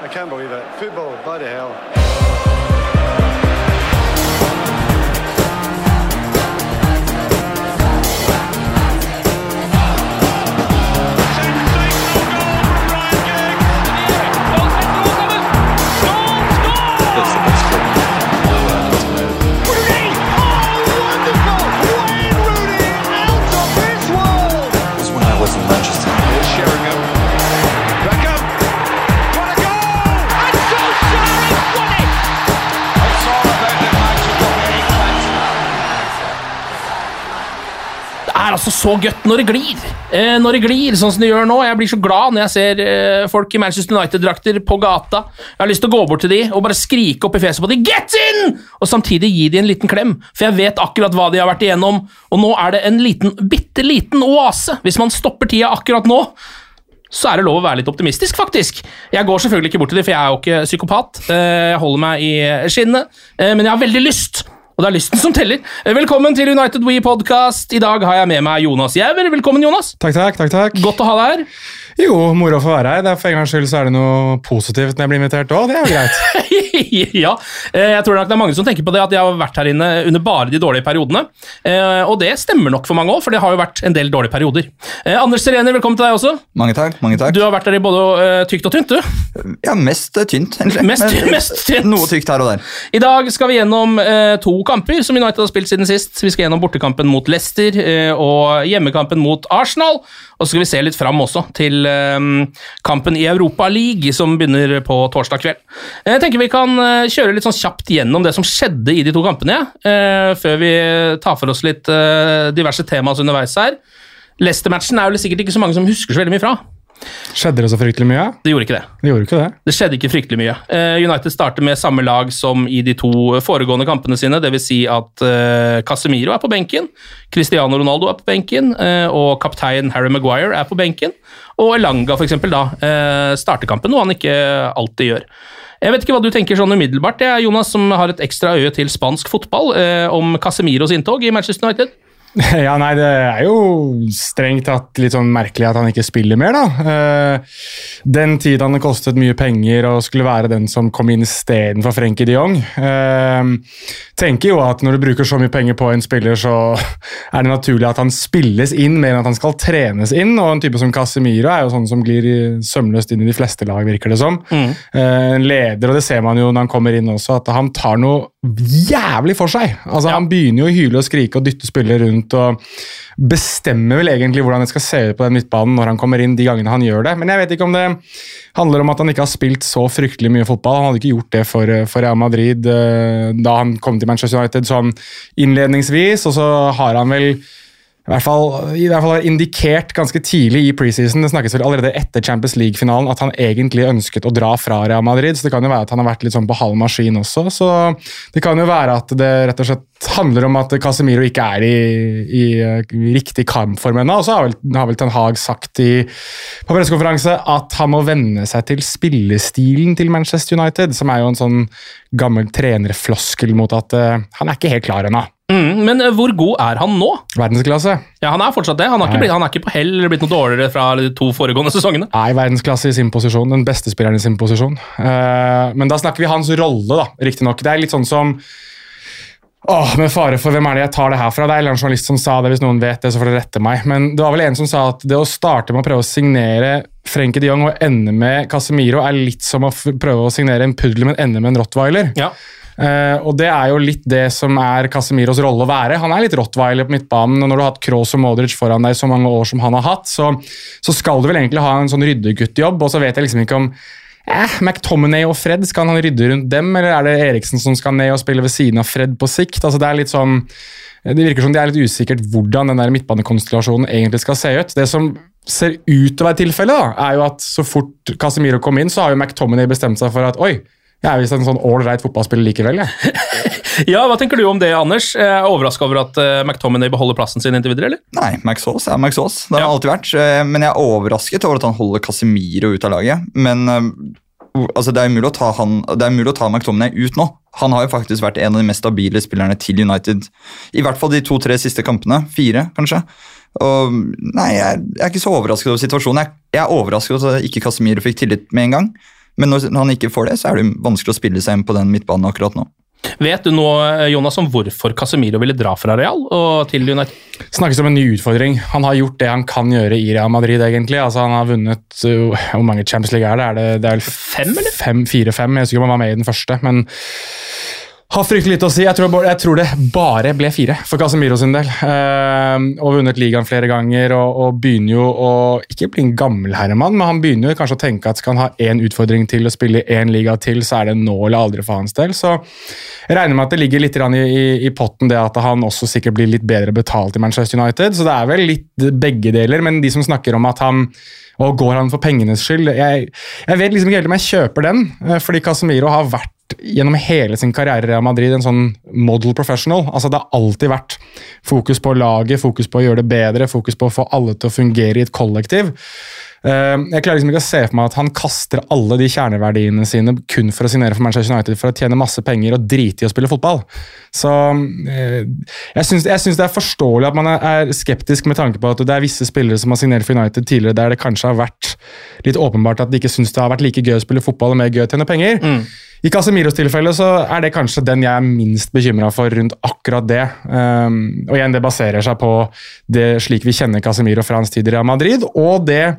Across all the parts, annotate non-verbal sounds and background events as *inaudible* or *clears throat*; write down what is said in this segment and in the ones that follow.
I can't believe it. Football, bloody hell. Er altså så godt når det glir. Eh, når det glir, sånn som det gjør nå. Jeg blir så glad når jeg ser eh, folk i Manchester United-drakter på gata. Jeg har lyst til å gå bort til de og bare skrike opp i fjeset på de 'Get in!' Og samtidig gi de en liten klem, for jeg vet akkurat hva de har vært igjennom. Og nå er det en liten, bitte liten oase. Hvis man stopper tida akkurat nå, så er det lov å være litt optimistisk, faktisk. Jeg går selvfølgelig ikke bort til dem, for jeg er jo ikke psykopat. Eh, Jeg holder meg i skinnet, eh, men jeg har veldig lyst. Og det er lysten som teller. Eh, Velkommen til United We Podcast. I dag har jeg med meg Jonas Giæver. Velkommen, Jonas. Takk, takk. takk, takk. Godt å ha deg her. *laughs* Jo, moro å få være her. Det er For en gangs skyld så er det noe positivt når jeg blir invitert òg. Det er jo greit. *laughs* ja, eh, jeg tror nok det er mange som tenker på det at jeg har vært her inne under bare de dårlige periodene. Eh, Og det stemmer nok for mange òg, for det har jo vært en del dårlige perioder. Eh, Anders Serener, velkommen til deg også. Mange takk. mange takk. Du har vært her i både tykt og tynt, du. Ja, Mest tynt, egentlig. Mest- Men, *laughs* mest tynt. Noe tykt her og der. I dag skal vi gjennom to kamper som United har spilt siden sist. Vi skal gjennom bortekampen mot Leicester og hjemmekampen mot Arsenal. Og så skal vi se litt fram også til kampen i Europa League, som begynner på torsdag kveld. Jeg tenker vi kan eh, kjøre litt sånn kjapt gjennom det som skjedde i de to kampene, ja. før vi tar for oss litt eh, diverse temaer underveis her. Leicester-matchen er jo sikkert ikke så mange som husker så veldig mye fra. Skjedde det så fryktelig mye? Det gjorde ikke det. Det gjorde ikke det. Det skjedde ikke fryktelig mye. Eh, United starter med samme lag som i de to foregående kampene sine. Dvs. Si at eh, Casemiro er på benken, Cristiano Ronaldo er på benken, eh, og kaptein Harry Maguire er på benken. Og Elanga eksempel, da, starter kampen, noe han ikke alltid gjør. Jeg vet ikke hva du tenker sånn umiddelbart, det er Jonas som har et ekstra øye til spansk fotball, om Casemiros inntog i Manchester United. *laughs* Ja, nei, Det er jo strengt tatt litt sånn merkelig at han ikke spiller mer, da. Eh, Den tida han kostet mye penger og skulle være den som kom inn istedenfor Frenkie de Jong. Eh, tenker jo at når du bruker så mye penger på en spiller, så *laughs* er det naturlig at han spilles inn mer enn at han skal trenes inn. Og en type som Casemiro er jo sånn som glir sømløst inn i de fleste lag, virker det som. Eh, En leder, og det ser man jo når han kommer inn også, at han tar noe jævlig for seg. Altså, Han begynner jo å hyle og skrike og dytte spillere rundt og bestemmer vel egentlig hvordan det skal se ut på den midtbanen når han kommer inn de gangene han gjør det. Men jeg vet ikke om det handler om at han ikke har spilt så fryktelig mye fotball. Han hadde ikke gjort det for, for Real Madrid eh, da han kom til Manchester United sånn innledningsvis, og så har han vel i hvert fall, i hvert fall indikert ganske tidlig i preseason det snakkes vel allerede etter Champions League-finalen at han egentlig ønsket å dra fra Real Madrid. så Det kan jo være at han har vært litt sånn på halv maskin også. så Det kan jo være at det rett og slett handler om at Casemiro ikke er i, i riktig kampform ennå. Og så har vel, har vel Ten Hag sagt i, på pressekonferanse at han må venne seg til spillestilen til Manchester United, som er jo en sånn gammel trenerfloskel mot at uh, han er ikke helt klar ennå. Mm, men eh, hvor god er han nå? Verdensklasse. Ja, Han er fortsatt det. Han har ikke, blitt, han er ikke på hell eller blitt noe dårligere fra de to foregående *laughs* sesongene. Nei, verdensklasse i sin posisjon, den beste spilleren i sin posisjon. Uh, men da snakker vi hans rolle, da, riktignok. Det er litt sånn som Åh, Med fare for hvem er det jeg tar det her fra? Det er en journalist som sa det, hvis noen vet det, så får dere rette meg. Men det var vel en som sa at det å starte med å prøve å signere Frenkie de Jong og ende med Casemiro er litt som å prøve å signere en puddel, men ende med en rottweiler. Ja. Eh, og det er jo litt det som er Casemiros rolle å være. Han er litt rottweiler på midtbanen, og når du har hatt Kroos og Modric foran deg i så mange år som han har hatt, så, så skal du vel egentlig ha en sånn ryddeguttjobb, og så vet jeg liksom ikke om eh, McTominay og Fred, skal han rydde rundt dem, eller er det Eriksen som skal ned og spille ved siden av Fred på sikt? Altså det er litt sånn det virker som det er litt usikkert hvordan den der midtbanekonstellasjonen egentlig skal se ut. Det som ser ut til å være tilfellet, er jo at så fort Casemiro kom inn, så har jo McTominay bestemt seg for at oi, jeg er visst en sånn ålreit fotballspiller likevel. jeg. *laughs* Ja, Hva tenker du om det, Anders? Jeg er overraska over at eh, McTominay beholder plassen sin inntil videre, eller? Nei, Aas er Aas. Det har Ja. han alltid vært. eh, Men jeg er overrasket over at han holder Casemiro ut av laget. Men eh, altså, det er umulig å ta, han, det er umulig å ta McTominay ut nå. Han har jo faktisk vært en av de mest stabile spillerne til United. I hvert fall de to-tre siste kampene. Fire, kanskje. Og, nei, jeg, jeg er ikke så overrasket over situasjonen. Jeg, jeg er overrasket over at ikke Casemiro fikk tillit med en gang. Men når han ikke får det, så er det vanskelig å spille seg inn på den midtbanen akkurat nå. Vet du noe, Jonas, om hvorfor Casemiro ville dra fra Real og til United? Snakkes om en ny utfordring. Han har gjort det han kan gjøre i Real Madrid, egentlig. Altså, han har vunnet uh, Hvor mange Champions League er det? Er det, det er vel Fem, eller? Fem, Fire-fem. Jeg husker ikke om han var med i den første, men har fryktelig lite å si. Jeg tror, jeg tror det bare ble fire for Casemiro sin del. Eh, og vunnet ligaen flere ganger og, og begynner jo å ikke bli en gammel herremann, men han begynner jo kanskje å tenke at skal han ha én utfordring til å spille i én liga til, så er det nå eller aldri for hans del. Så jeg regner med at det ligger litt i, i, i potten det at han også sikkert blir litt bedre betalt i Manchester United. Så det er vel litt begge deler, men de som snakker om at han og går han for pengenes skyld? Jeg, jeg vet liksom ikke helt om jeg kjøper den, eh, fordi Casemiro har vært gjennom hele sin karriere i Madrid en sånn model professional. Altså Det har alltid vært fokus på laget, fokus på å gjøre det bedre, fokus på å få alle til å fungere i et kollektiv. Eh, Jeg klarer liksom ikke å se for meg at han kaster alle de kjerneverdiene sine kun for å signere for Manchester United for å tjene masse penger og drite i å spille fotball. Så eh, jeg syns, det er forståelig at man er- skeptisk med tanke på at det er visse spillere som har signert for United tidligere der det kanskje har vært litt åpenbart at de ikke syns det har vært like gøy å spille fotball og mer gøy å tjene penger. I Casemiros tilfelle så er det kanskje den jeg er minst bekymra for rundt akkurat det. Um, og igjen, det baserer seg på det slik vi kjenner Casemiro fra hans tid i Real Madrid, og det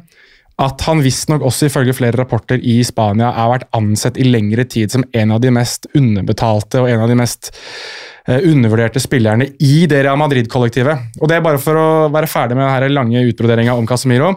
at han visstnok også ifølge flere rapporter i Spania er vært ansett i lengre tid som en av de mest underbetalte og en av de mest eh, undervurderte spillerne i det Real Madrid-kollektivet. Og det er bare for å være ferdig med denne lange utbroderinga om Casemiro.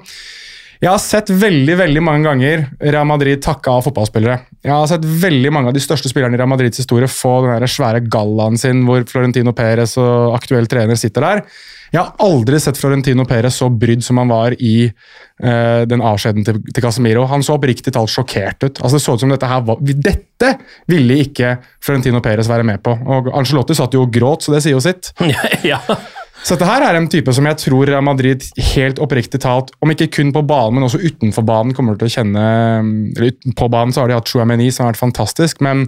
Jeg har sett veldig veldig mange ganger Real Madrid takke av fotballspillere. Jeg har sett veldig mange av de største spillerne i Real Madrids historie få den der svære gallaen sin hvor Florentino Perez og aktuell trener sitter der. Jeg har aldri sett Florentino Perez så brydd som han var i uh, den avskjeden til, til Casemiro. Han så oppriktig talt sjokkert ut. Altså Det så ut som dette her var Dette ville ikke Florentino Perez være med på. Og Angelotti satt jo og gråt, så det sier jo sitt. *laughs* ja. Så dette her er en type som jeg tror Real Madrid helt oppriktig talt, om ikke kun på banen, men også utenfor banen, kommer til å kjenne eller På banen så har de hatt Chouameni, som har vært fantastisk, men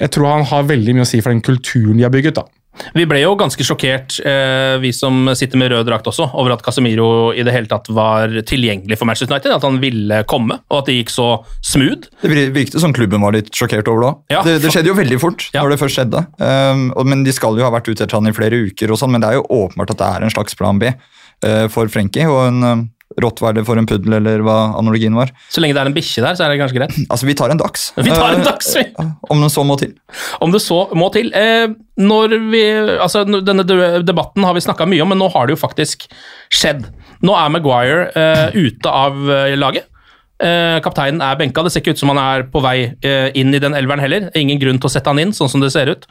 jeg tror han har veldig mye å si for den kulturen de har bygget. da. Vi ble jo ganske sjokkert, eh, vi som sitter med rød drakt også, over at Casemiro i det hele tatt var tilgjengelig for Manchester United. At han ville komme, og at det gikk så smooth. Det vir- virket som klubben var litt sjokkert over det òg. Ja, det, det skjedde jo veldig fort Ja. når det først skjedde. Um, men De skal jo ha vært ute etter han i flere uker, og sånn, men det er jo åpenbart at det er en slags plan B uh, for Frenkie. Og en rottweiler for en puddel, eller hva analogien var. Så lenge det er en bikkje der, så er det kanskje greit. Altså, Vi tar en dags. *laughs* Vi tar en Uh, dags, vi. om det så må til. Om det så må til. Eh, når vi, altså, denne debatten har vi snakka mye om, men nå har det jo faktisk skjedd. Nå er Maguire eh, ute av eh, laget. Eh, kapteinen er benka. Det ser ikke ut som han er på vei eh, inn i den elveren heller. Ingen grunn til å sette han inn, sånn som det ser ut.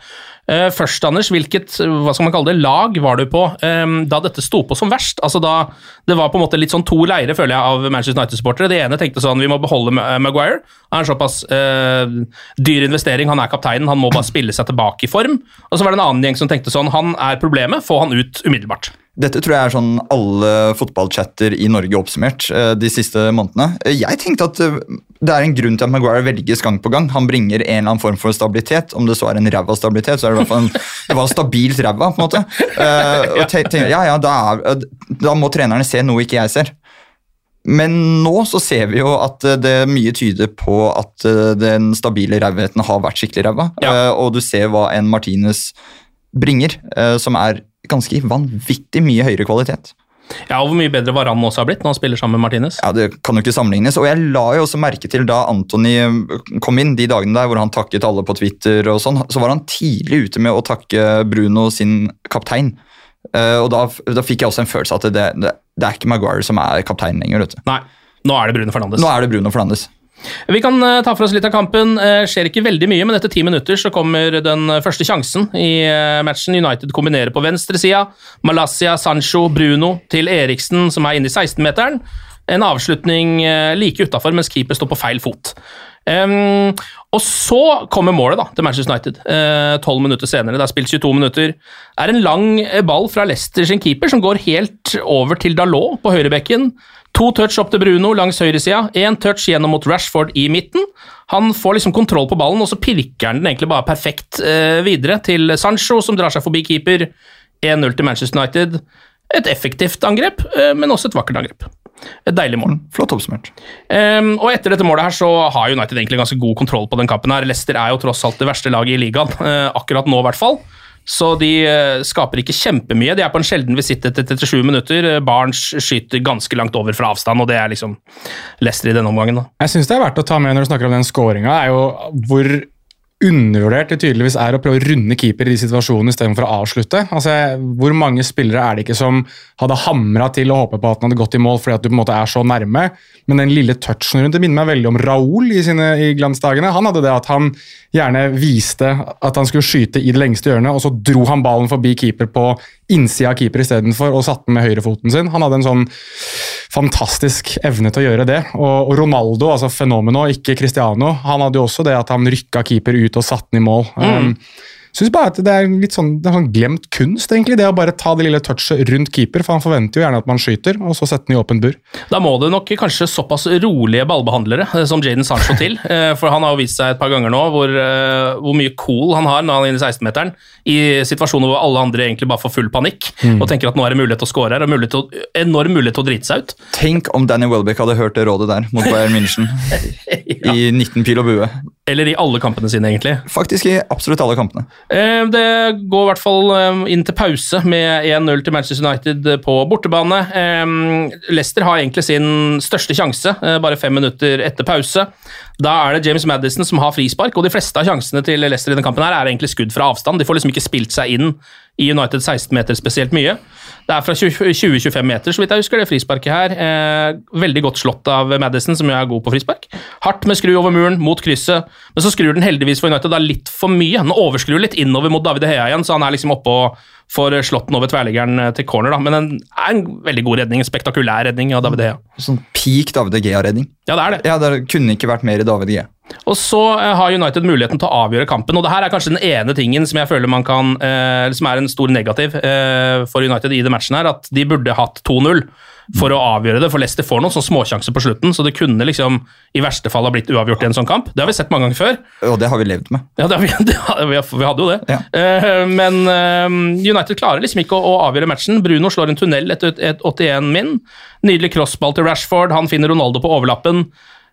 Eh, først, Anders, hvilket hva skal man kalle det, lag var du på da dette sto på som verst? Altså da, Det var på en måte litt sånn to leirer føler jeg, av Manchester United-supportere. Det ene tenkte sånn vi må beholde Maguire. Han er en såpass eh, dyr investering, han er kapteinen, han må bare spille seg tilbake i form. Og så var det en annen gjeng som tenkte sånn han er problemet, få han ut umiddelbart. Dette tror jeg er sånn alle fotballchatter i Norge oppsummert eh, de siste månedene. Eh, Jeg tenkte at eh, det er en grunn til at Maguire velges gang på gang. Han bringer en eller annen form for stabilitet. Om det så er en ræva stabilitet, så er det i hvert fall en, *laughs* det var stabilt ræva. på en måte. Og te, ja, ja, da, er, da må trenerne se noe ikke jeg ser. Men nå så ser vi jo at det det mye tyder på at den stabile rævheten har vært skikkelig ræva. Ja. Og du ser hva en Martinez bringer, som er ganske vanvittig mye høyere kvalitet. Ja, og Hvor mye bedre Varan også har blitt når han spiller sammen med Martinez. Ja, Det kan jo ikke sammenlignes. Og jeg la jo også merke til da Antony kom inn, de dagene der hvor han takket alle på Twitter, og sånn, så var han tidlig ute med å takke Bruno sin kaptein. Uh, og da, da fikk jeg også en følelse av at det, det, det er ikke Maguire som er kaptein lenger. vet du. Nei, nå er det Bruno Fernandes. Nå er det Bruno Fernandes. Vi kan eh, ta for oss litt av kampen. Uh, skjer ikke veldig mye, men etter ti minutter så kommer den første sjansen i eh, matchen. United kombinerer på venstresida. Malaysia, Sancho, Bruno til Eriksen, som er inne i 16-meteren. En avslutning like utafor, mens keeper står på feil fot. Um, og så kommer målet da, til Manchester United. Tolv uh, minutter senere. Det er spilt 22 minutter. Det er en lang ball fra Leicester sin keeper som går helt over til Dalot på høyrebekken. To touch opp til Bruno langs høyresida, én touch gjennom mot Rashford i midten. Han får liksom kontroll på ballen, og så pirker han den egentlig bare perfekt eh, videre til Sancho, som drar seg forbi keeper. 1-0 til Manchester United. Et effektivt angrep, eh, men også et vakkert angrep. Et deilig mål. Mm, flott oppsummert. Um, og etter dette målet her så har United egentlig ganske god kontroll på den kampen. her. Leicester er jo tross alt det verste laget i ligaen, uh, *laughs* akkurat nå i hvert fall. Så de uh, skaper ikke kjempemye. De er på en sjelden visitt etter 37 minutter. Barents skyter ganske langt over fra avstand, og det er liksom Leicester i denne omgangen. da. Jeg syns det er verdt å ta med når du snakker om den skåringa, er jo hvor undervurdert det tydeligvis er å prøve å runde keeper i de situasjonene istedenfor å avslutte. Altså, Hvor mange spillere er det ikke som hadde hamra til å håpe på at den hadde gått i mål fordi at du på en måte er så nærme? Men den lille touchen rundt det minner meg veldig om Raoul i sine i glansdagene. Han hadde det at han gjerne viste at han skulle skyte i det lengste hjørnet, og så dro han ballen forbi keeper på innsida av keeper istedenfor, og satte den med høyrefoten sin. Han hadde en sånn fantastisk evne til å gjøre det. Og, Ronaldo, altså fenomeno, ikke Cristiano, han hadde jo også det at han rykka keeper ut og satt den i mål. Mm. Um, synes bare at det er litt sånn, det er sånn glemt kunst, egentlig, det å bare ta det lille touchet rundt keeper. For han forventer jo gjerne at man skyter, og så sette den i åpen bur. Da må det nok kanskje såpass rolige ballbehandlere eh, som Jaden Sancho til. *laughs* eh, For han har jo vist seg et par ganger nå hvor, eh, hvor mye cool han har når han er inne i 16-meteren. I situasjoner hvor alle andre egentlig bare får full panikk Mm. og tenker at nå er det mulighet til å score her, og mulighet til å, enorm mulighet til å drite seg ut. Tenk om Danny Welbeck hadde hørt det rådet der mot Bayern München *laughs* i 19 pil og bue. Eller i alle kampene sine, egentlig. Faktisk i absolutt alle kampene. Eh, Det går i hvert fall eh, inn til pause med 1-0 til Manchester United på bortebane. Eh, Leicester har egentlig sin største sjanse, bare fem minutter etter pause. Da er det James Madison som har frispark, og de fleste av sjansene til Leicester i denne kampen her er egentlig skudd fra avstand. De får liksom ikke spilt seg inn i United 16 meter spesielt mye. Det er fra 20-25 meter, så vidt jeg husker, det frisparket her. Eh, veldig godt slått av Madison, som jo er god på frispark. Hardt med skru over muren, mot krysset, men så skrur den heldigvis for United da litt for mye. Den overskrur litt innover mot David Heia igjen, så han er liksom oppe og får over tverrliggeren eh, til corner, da. Men den er en veldig god redning, en spektakulær redning av David Heia. Sånn peak David Gea-redning. Ja, det er det. Ja, Det kunne ikke vært mer i David Gea. Og så eh, har United muligheten til å avgjøre kampen, og det her er kanskje den ene tingen som jeg føler man kan, eh, som er en stor negativ eh, for United i den matchen her, at de burde hatt 2-0 for å avgjøre det, for Leicester får noen sånn småsjanser på slutten, så det kunne liksom i verste fall ha blitt uavgjort i en sånn kamp. Det har vi sett mange ganger før. Og det har vi levd med. Ja, det har vi, *laughs* har, vi, hadde jo det. Eh, men eh, United klarer liksom ikke å, å avgjøre matchen. Bruno slår en tunnel etter et, et 81 min. Nydelig crossball til Rashford. Han finner Ronaldo på overlappen.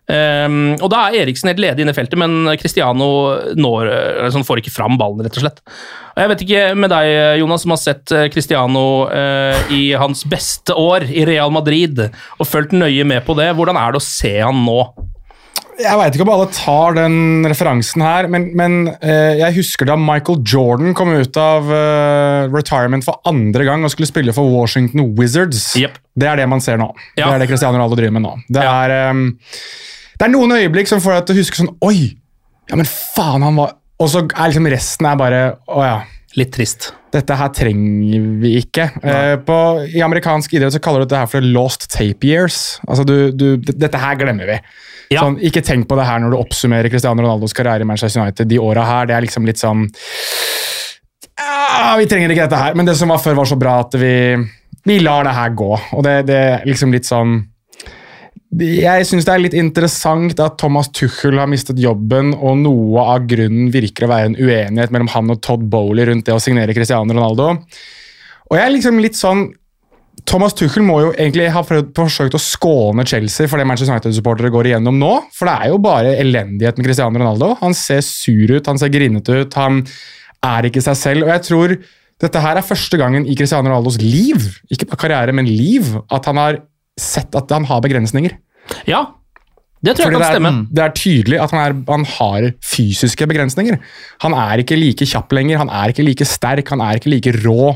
Um, og Da er Eriksen helt ledig inne i feltet, men Cristiano når, eh, sånn, får ikke fram ballen, rett og slett. Og Jeg vet ikke med deg, Jonas, som har sett eh, Cristiano uh, i hans beste år i Real Madrid og fulgt nøye med på det. Hvordan er det å se han nå? Jeg veit ikke om alle tar den referansen her, men, men uh, jeg husker da Michael Jordan kom ut av uh, retirement for andre gang og skulle spille for Washington Wizards. Det er det man ser nå. Ja. Det er det Cristiano Ronaldo driver med nå. Det, er, ehm, det er noen øyeblikk som får deg til å huske sånn Oi! Ja, men faen, han var Og så er liksom resten er bare Å ja. Litt trist. Dette her trenger vi ikke. Eh, på, I amerikansk idrett så kaller du dette her for lost tape years. Altså du, du, dette her glemmer vi. Sånn, ikke tenk på det her når du oppsummerer Cristiano Ronaldos karriere i Manchester United. De åra her, det er liksom litt sånn ah, Vi trenger ikke dette her. Men det som var før, var så bra at vi, vi lar det her gå. Og det, det er liksom litt sånn jeg syns det er litt interessant at Thomas Tuchel har mistet jobben, og noe av grunnen virker å være en uenighet mellom han og Todd Bowley rundt det å signere Cristiano Ronaldo. Og jeg er liksom litt sånn Thomas Tuchel må jo egentlig ha forsøkt å skåne Chelsea for det Manchester United-supportere går igjennom nå. For det er jo bare elendighet med Cristiano Ronaldo. Han ser sur ut, han ser grinete ut, han er ikke seg selv. Og jeg tror Dette her er første gangen i Cristiano Ronaldos liv, ikke bare karriere, men liv, at han har sett at han har begrensninger. Ja, det tror jeg kan kan det, stemme. er, det er tydelig at han, er, han har fysiske begrensninger. Han er ikke like kjapp lenger, han er ikke like sterk, han er ikke like rå.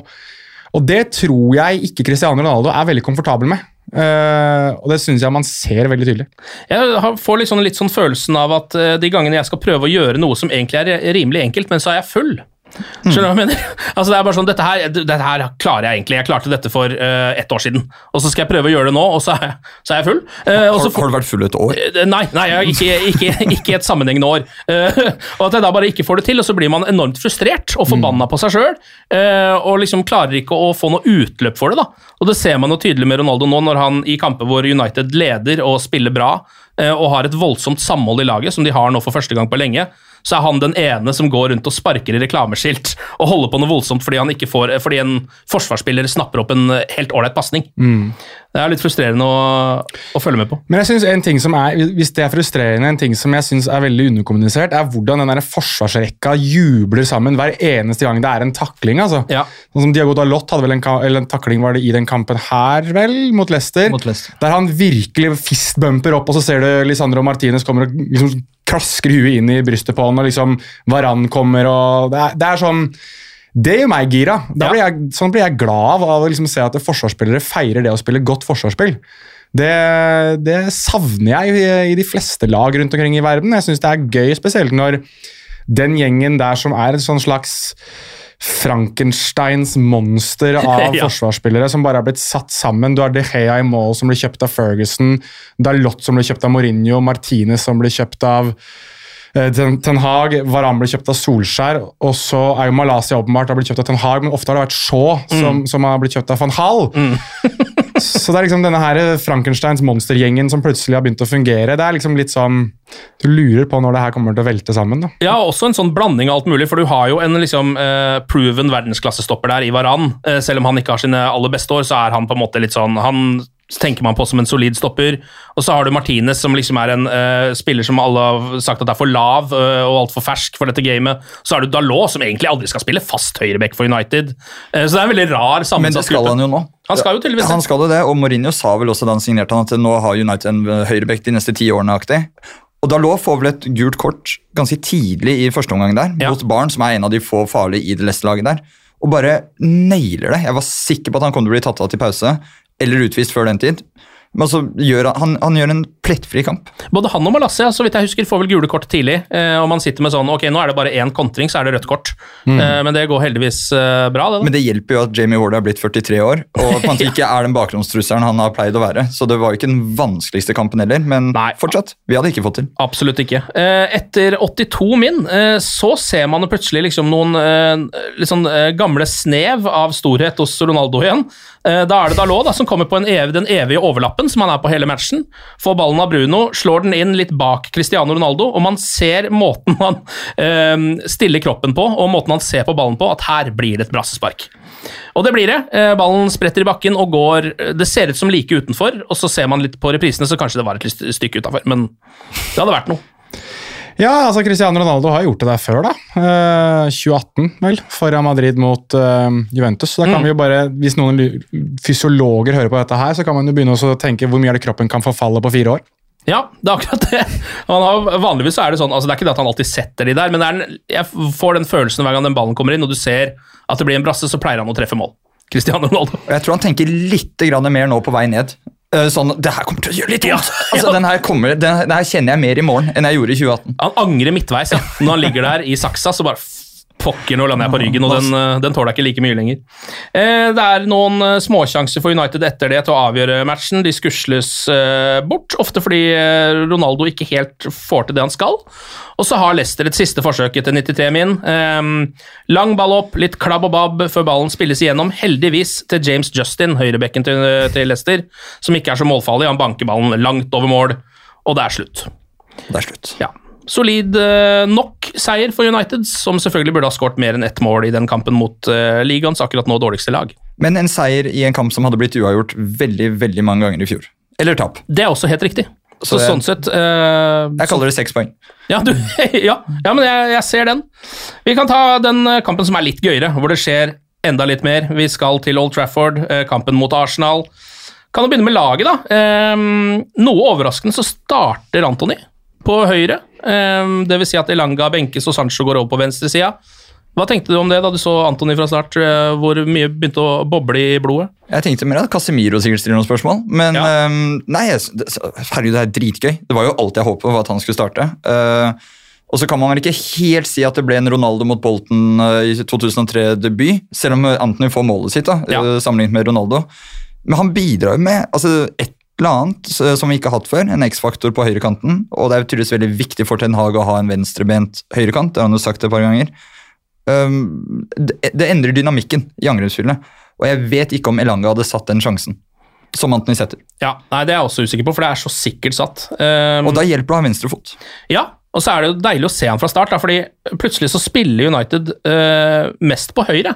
Og det tror jeg ikke Cristiano Ronaldo er veldig komfortabel med. Uh, og det syns jeg man ser veldig tydelig. Jeg får sånn, litt sånn følelsen av at eh, de gangene jeg skal prøve å gjøre noe som egentlig er rimelig enkelt, men så er jeg full. Skjønner du hva jeg mener? *laughs* Altså det er bare sånn, dette her, dette her klarer jeg egentlig. Jeg klarte dette for uh, ett år siden. Og så skal jeg prøve å gjøre det nå, og så er jeg, så er jeg full. Uh, Har, så har du vært full et år? Eh, Nei, nei *laughs* ikke, ikke, ikke et sammenhengende år. *laughs* Og at jeg da bare ikke får det til, og så blir man enormt frustrert og forbanna på seg sjøl. og liksom klarer ikke å få noe utløp for det. da. Og det ser man jo tydelig med Ronaldo nå, når han i kamper hvor United leder og spiller bra, og har et voldsomt samhold i laget, som de har nå for første gang på lenge, så er han den ene som går rundt og sparker i reklameskilt og holder på noe voldsomt fordi, får, fordi en forsvarsspiller snapper opp en helt ålreit pasning. Det er litt frustrerende å, å følge med på. Men jeg synes en ting som er, hvis det er frustrerende, en ting som jeg synes er veldig underkommunisert, er hvordan den der forsvarsrekka jubler sammen hver eneste gang det er en takling. altså. Ja. Sånn som Diago Dalot hadde vel en, eller en takling var det i den kampen her, vel, mot Leicester. Mot Leicester. Der han virkelig fistbumper opp, og så ser du Lisandro Martinez kommer og liksom klasker huet inn i brystet på han, og liksom Varan kommer, og det er, det er sånn det gjør meg gira. Ja. blir jeg, sånn blir jeg glad av, å liksom se at forsvarsspillere feirer det å spille godt forsvarsspill. Det, det savner jeg i, i de fleste lag rundt omkring i verden. Jeg syns det er gøy, spesielt når den gjengen der som er et sånn slags Frankensteins monster *laughs* av Ja. forsvarsspillere som bare er blitt satt sammen. Du har De Gea i mål som blir kjøpt av Ferguson, Dalot som blir kjøpt av Mourinho, Martinez som blir kjøpt av Ten, Ten Hag, Varan ble kjøpt av Solskjær, og så er jo Malaysia åpenbart har blitt kjøpt av Ten Hag, men ofte har det vært Shaw som, som har blitt kjøpt av van Hall. *laughs* *laughs* så det er liksom denne her Frankensteins monstergjengen som plutselig har begynt å fungere. Det er liksom litt sånn Du lurer på når det her kommer til å velte sammen. da. Ja, også en sånn blanding av alt mulig, for du har jo en liksom uh, proven verdensklassestopper der i Varan. Uh, selv om han ikke har sine aller beste år, så er han på en måte litt sånn Han tenker man på som en solid stopper. Og så har du Martinez, som liksom er en uh, spiller som alle har sagt at er for lav uh, og altfor fersk for dette gamet. Så har du Dalot, som egentlig aldri skal spille fast høyreback for United. Uh, så det er en veldig rar Men det skal han jo nå. Han skal jo tydeligvis. Han skal jo det, og Mourinho sa vel også da han signerte han at nå har United en høyrebekk de neste ti årene. aktig. Og Dalot får vel et gult kort ganske tidlig i første omgang der, Ja. mot Barn, som er en av de få farlige i det leste laget der, og bare nailer det. Jeg var sikker på at han kom til å bli tatt av til pause, eller utvist før den tid. Men så gjør han, han, han gjør en plettfri kamp. Både han og Malassia så vidt jeg husker, får vel gule kort tidlig. Eh, og man sitter med sånn Ok, nå er det bare én kontring, så er det rødt kort. Eh, men det går heldigvis eh, bra, det. da. Men det hjelper jo at Jamie Ward er blitt 43 år, og at han *laughs* ikke er den bakgrunnstrusselen han har pleid å være. Så det var jo ikke den vanskeligste kampen heller, men Nei. fortsatt. Vi hadde ikke fått til. Absolutt ikke. Eh, Etter 82 min eh, så ser man plutselig liksom noen eh, litt sånn gamle snev av storhet hos Ronaldo igjen. Eh, Da er det Dalot da, som kommer på ev den evige overlappen som han er på hele matchen. Får ballen av Bruno, slår den inn litt bak Cristiano Ronaldo, og man ser måten han eh, stiller kroppen på, og måten han ser på ballen på, at her blir det et brassespark. Og det blir det. Eh, Ballen spretter i bakken og går Det ser ut som like utenfor, og så ser man litt på reprisene, så kanskje det var et stykke utafor, men det hadde vært noe. Ja, altså Cristiano Ronaldo har gjort det der før, da. Eh, 2018, vel, Foran Madrid mot eh, Juventus. Så da kan vi jo bare, Hvis noen fysiologer hører på dette her, så kan man jo begynne også å tenke hvor mye er det kroppen kan forfalle på fire år. Ja, det er akkurat det. Han har, vanligvis så er det sånn, altså det er ikke det at han alltid setter de der, men det er en, jeg får den følelsen hver gang den ballen kommer inn, og du ser at det blir en brasse, så pleier han å treffe mål. Cristiano Ronaldo. Jeg tror han tenker litt grann mer nå på vei ned. Eh, Sånn, det her kommer til å gjøre litt vondt! Altså, den, her kommer, den, den her kjenner jeg mer i morgen enn jeg gjorde i 2018. Han angrer midtveis, ja. Når han ligger der i saksa, så bare Pokker, nå lander jeg på ryggen, og den, eh, den tåler jeg ikke like mye lenger. Eh, det er noen eh, småsjanser for United etter det til å avgjøre matchen. De skusles bort, ofte fordi Ronaldo ikke helt får til det han skal. Og så har Leicester et siste forsøk etter 93 min. Eh, lang ball opp, litt klabb og babb før ballen spilles igjennom. Heldigvis til James Justin, høyrebekken til, til Leicester, som ikke er så målfarlig. Han banker ballen langt over mål, og det er slutt. Det er slutt. Ja. Solid nok seier for United, som selvfølgelig burde ha skåret mer enn ett mål i den kampen mot uh, ligaens akkurat nå dårligste lag. Men en seier i en kamp som hadde blitt uavgjort veldig veldig mange ganger i fjor. Eller tap. Det er også helt riktig. Så, Så sånn sett uh, Jeg kaller det seks poeng. ja, du, *laughs* ja, ja, men jeg, jeg ser den. Vi kan ta den eh, kampen som er litt gøyere, hvor det skjer enda litt mer. Vi skal til Old Trafford, kampen mot Arsenal. Kan jo begynne med laget, da. Um, noe overraskende så starter Antony på høyre. Um, det vil si at Elanga benkes og Sancho går over på venstresida. Hva tenkte du om det da du så Antony fra start, eh, hvor mye begynte å boble i blodet? Jeg tenkte mer at Casemiro sikkert stiller noen spørsmål. Men Ja. um, nei, det, herregud, det er dritgøy. Det var jo alt jeg håpet på at han skulle starte. Uh, og så kan man vel ikke helt si at det ble en Ronaldo mot Bolton uh, i 2003-debut, selv om Antony får målet sitt da, Ja. uh, sammenlignet med Ronaldo. Men han bidrar jo med altså, et eller annet som vi ikke har hatt før, en X-faktor på høyrekanten. Og det er tydeligvis veldig viktig for Ten Hag å ha en venstrebent høyrekant, det har han jo sagt et par ganger. Um, det, det endrer dynamikken i angrepsspillet. Og jeg vet ikke om Elanga hadde satt den sjansen som Anthony setter. Ja, nei, Det er jeg også usikker på, for det er så sikkert satt. Um, Og da hjelper det å ha venstrefot. Ja, og så er det jo deilig å se han fra start, da, fordi plutselig så spiller United uh, mest på høyre.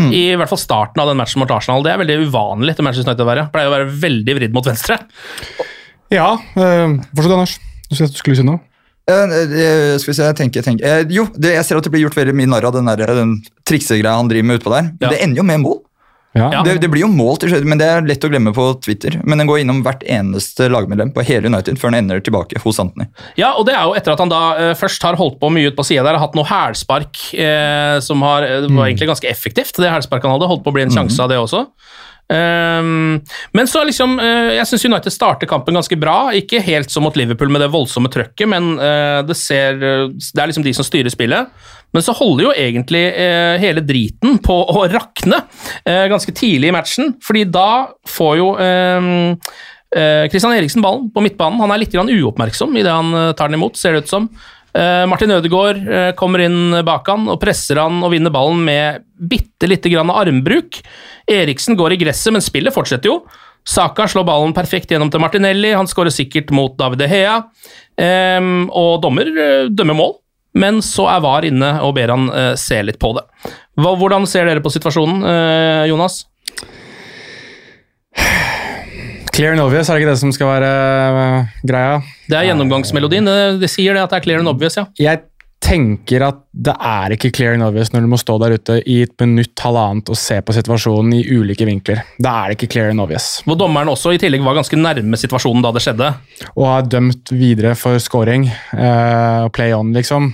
I hvert fall starten av den matchen mot Arsenal. Det er veldig uvanlig til Manchester United å være. Pleier å være veldig vridd mot venstre. Ja, Øh, fortsett, Anders. Du sa at du skulle si noe. Uh, uh, skal vi se, jeg tenker, jeg tenker. Uh, jo, det, jeg ser at det blir gjort veldig mye narr av den, der, den triksegreia han driver med utpå der. Men Ja. det ender jo med mål. Ja. Det, det blir jo målt, men det er lett å glemme på Twitter. Men den går innom hvert eneste lagmedlem på hele United før den ender tilbake hos Anthony. Ja, og det er jo etter at han da uh, først har holdt på mye ut på sida der, har hatt noe hælspark uh, som har, uh, var egentlig ganske effektivt, det hælsparket han hadde. Holdt på å bli en sjanse av det også. Ehm, men så liksom eh, Jeg syns United starter kampen ganske bra. Ikke helt som mot Liverpool med det voldsomme trøkket, men eh, det ser Det er liksom de som styrer spillet. Men så holder jo egentlig eh, hele driten på å rakne ganske tidlig i matchen, fordi da får jo ehm, eh, Eriksen ballen på midtbanen. Han er litt uoppmerksom idet han tar den imot, ser det ut som. Eh, Martin Ødegaard eh, kommer inn bak han og presser han og vinner ballen med bitte lite grann armbruk. Eriksen går i gresset, men spillet fortsetter jo. Saka slår ballen perfekt gjennom til Martinelli, han skårer sikkert mot David De Hea. Og dommer eh, dømmer mål, men så er VAR inne og ber han se litt på det. Hvordan ser dere på situasjonen, Jonas? Clear and obvious, er det ikke det som skal være uh, greia? Det er gjennomgangsmelodien. Det, sier det at det er clear and obvious, ja. Jeg tenker at det er ikke clear and obvious når du må stå der ute i et minutt, halvannet og se på situasjonen i ulike vinkler. Da er det ikke clear and obvious. Hvor dommeren også i tillegg var ganske nærme situasjonen da det skjedde. Og har dømt videre for scoring og play on, liksom.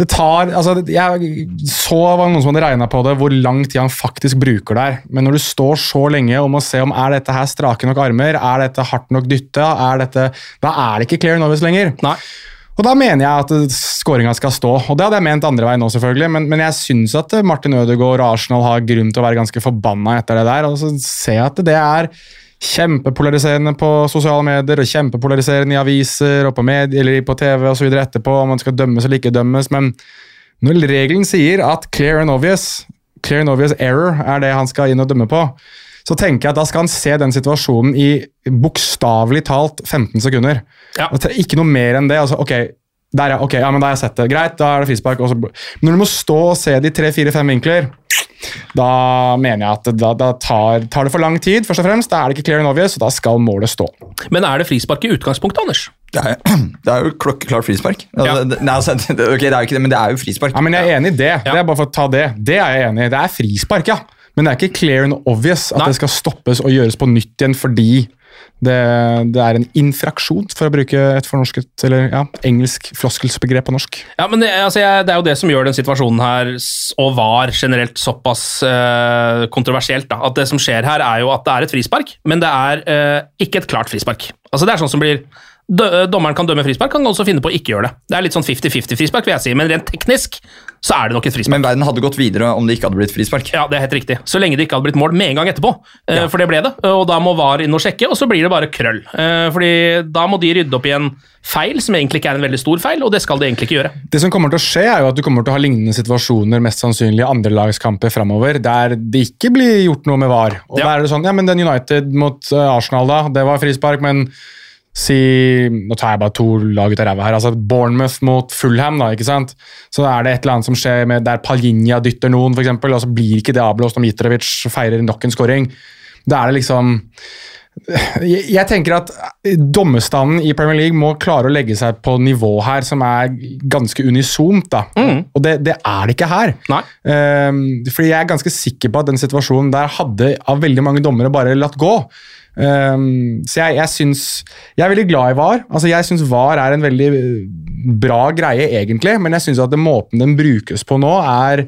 Det tar altså, Jeg så var det noen som hadde regna på det, hvor lang tid han faktisk bruker der. Men når du står så lenge og må se om er dette her strake nok armer, er dette hardt nok dytte, er dette, da er det ikke clear and lenger. Nei. Og da mener jeg at skåringa skal stå. Og det hadde jeg ment andre veien nå, selvfølgelig, men, men jeg syns at Martin Ødegaard og Arsenal har grunn til å være ganske forbanna etter det der. Og så ser jeg at det er kjempepolariserende på sosiale medier og kjempepolariserende i aviser og på, medier, eller på TV videre etterpå om man skal dømmes eller ikke dømmes, men når regelen sier at clear and obvious, clear and obvious error er det han skal inn og dømme på, så tenker jeg at da skal han se den situasjonen i bokstavelig talt 15 sekunder. Ja. Ikke noe mer enn det. altså, ok, der, ja, ok, ja, men da har jeg sett det. Greit, da er det frispark. når du må stå og se det i tre-fire-fem vinkler, da mener jeg at da, da tar, tar det for lang tid. først og fremst. Da er det ikke clear and obvious, og da skal målet stå. Men er det frispark i utgangspunktet, Anders? Det er, *clears throat* det er jo klokkeklart frispark. Altså, Ja. det, nei, altså, *laughs* det, okay, det er jo ikke det, men det er jo frispark. Ja, men Jeg er enig i det. Det er bare for å ta det. Det er jeg enig i. Det er frispark, ja. Men det er ikke clear and obvious at Nei. det skal stoppes og gjøres på nytt igjen fordi det, det er en infraksjon, for å bruke et fornorsket eller ja, engelsk floskelsbegrep på norsk. Ja, men det, altså, jeg, det er jo det som gjør den situasjonen her, og var generelt såpass eh, kontroversielt, da. At det som skjer her, er jo at det er et frispark, men det er eh, ikke et klart frispark. Altså, det er sånn som blir Dommeren kan dømme frispark, kan også finne på å ikke gjøre det. Det er litt sånn 50-50 frispark, vil jeg si, men rent teknisk så er det nok et frispark. Men verden hadde gått videre om det ikke hadde blitt frispark. Ja, det er helt riktig. Så lenge det ikke hadde blitt mål med en gang etterpå. Eh, Ja. For det ble det, og da må VAR inn og sjekke, og så blir det bare krøll. Eh, Fordi da må de rydde opp i en feil som egentlig ikke er en veldig stor feil, og det skal de egentlig ikke gjøre. Det som kommer til å skje, er jo at du kommer til å ha lignende situasjoner mest sannsynlig i andrelagskamper framover, der det ikke blir gjort noe med VAR. Og Ja. da er det sånn, ja, men den United mot eh, Arsenal, da, det var frispark, men si Nå tar jeg bare to lag ut av ræva her. altså Bournemouth mot Fulham, da, ikke sant? Så er det et eller annet som skjer med der Palinja dytter noen, f.eks., og så blir ikke det avblåst når Mitrovic feirer nok en scoring. Da er det liksom jeg, jeg tenker at dommerstanden i Premier League må klare å legge seg på nivå her som er ganske unisont. da. Og det, det er det ikke her. Nei. Ehm, fordi jeg er ganske sikker på at den situasjonen der hadde av veldig mange dommere bare latt gå. Ehm, så jeg, jeg syns Jeg er veldig glad i VAR. Altså Jeg syns VAR er en veldig bra greie, egentlig, men jeg syns at den måten den brukes på nå, er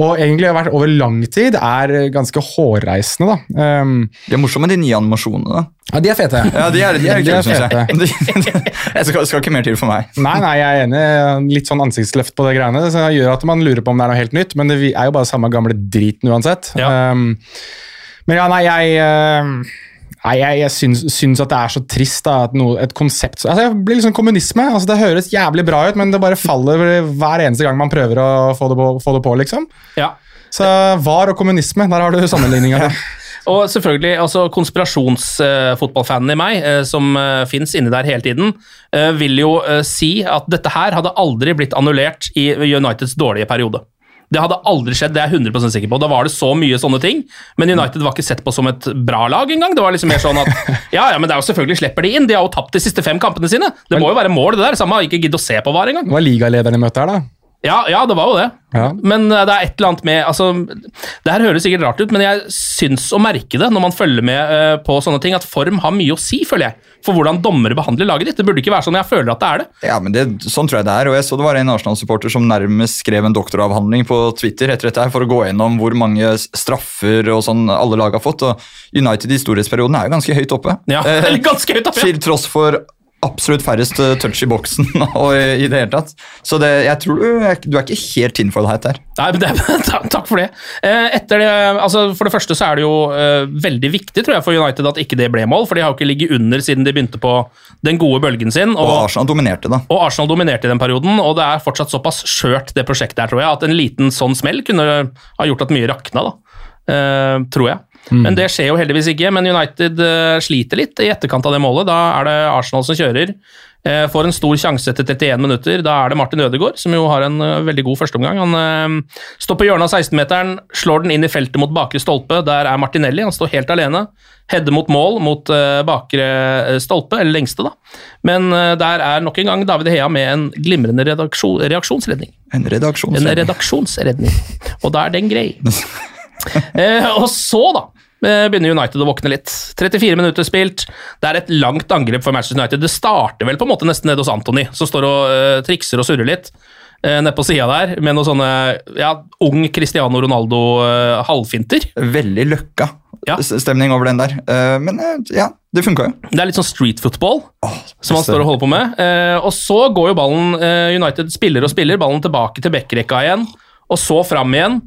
og egentlig har vært over lang tid, er ganske hårreisende. da. Um, De er morsomme, de nye animasjonene. da. ja, de er fete. Ja, de er, de er, De er synes jeg. fete. *laughs* Det skal, skal ikke mer til for meg. Nei, nei, jeg er enig. Litt sånn ansiktsløft på det greiene. Så det gjør at man lurer på om det er noe helt nytt, men det er jo bare samme gamle driten uansett. Ja. Um, men ja, nei, jeg ehm, Nei, jeg, jeg syns, syns at det er så trist da, at noe, et konsept altså, Det blir liksom kommunisme. altså Det høres jævlig bra ut, men det bare faller hver eneste gang man prøver å få det på, få det på liksom. Ja. Så VAR og kommunisme, der har du sammenligninga. *laughs* Og selvfølgelig, altså konspirasjonsfotballfanen i meg, eh, som uh, fins inni der hele tiden, eh, vil jo eh, si at dette her hadde aldri blitt annullert i Uniteds dårlige periode. Det hadde aldri skjedd, det er jeg 100 sikker på. Da var det så mye sånne ting, men United var ikke sett på som et bra lag engang. Det var liksom mer sånn at *laughs* ja, ja, men det er jo selvfølgelig slipper de inn. De har jo tapt de siste fem kampene sine. Det må jo være mål, det der. Samme ikke gidde å se på VAR engang. Det var ligalederen i møtet her, da. Ja, ja, det var jo det. Ja. Men eh, det er et eller annet med altså, Det her høres sikkert rart ut, men jeg syns å merke det når man følger med eh, på sånne ting, at form har mye å si, føler jeg. For hvordan dommere behandler laget ditt. Det burde ikke være sånn jeg føler at det er det. Ja, men det, Sånn tror jeg det er. og jeg så Det var en Arsenal-supporter som nærmest skrev en doktoravhandling på Twitter etter dette her for å gå gjennom hvor mange straffer og sånn alle lag har fått. og United i storhetsperioden er jo ganske høyt oppe. Ja, *laughs* Eh, eller ganske høyt oppe, ja. Til tross for absolutt færrest eh, touch i boksen *laughs* og i, det hele tatt. Så det, jeg tror du, du er ikke helt tinfoiled her. Nei, men det, *laughs* takk, for det. Eh, Etter det, altså For det første så er det jo eh, veldig viktig tror jeg, for United at ikke det ble mål, for de har jo ikke ligget under siden de begynte på den gode bølgen sin. Og Og, Arsenal dominerte, da. og Arsenal dominerte i den perioden, og det er fortsatt såpass skjørt, det prosjektet her, tror jeg, at en liten sånn smell kunne ha gjort at mye rakna, da. Tror jeg. Men det skjer jo heldigvis ikke. Men United eh, sliter litt i etterkant av det målet. Da er det Arsenal som kjører. Eh, får en stor sjanse etter 31 minutter. Da er det Martin Ødegaard, som jo har en eh, veldig god førsteomgang. Han står på hjørnet av 16-meteren, slår den inn i feltet mot bakre stolpe. Der er Martinelli. Han står helt alene. Header mot mål mot bakre stolpe, eller lengste, da. Men der er nok en gang David Hea med en glimrende reaksjonsredning. En redaksjonsredning. En redaksjonsredning. Og da er den grei. *laughs* eh, og så, da, eh, begynner United å våkne litt. 34 minutter spilt. Det er et langt angrep for Manchester United. Det starter vel på en måte nesten nede hos Anthony, som står og eh, trikser og surrer litt. Uh, Nede på sida der, med noen sånne ja, ung Cristiano Ronaldo-halvfinter. Veldig løkka Ja. stemning over den der. Eh, men eh, ja, det funka jo. Det er litt sånn street football som han står og holder på med. Eh, og så går jo ballen eh, United spiller og spiller, ballen tilbake til backrekka igjen, og så fram igjen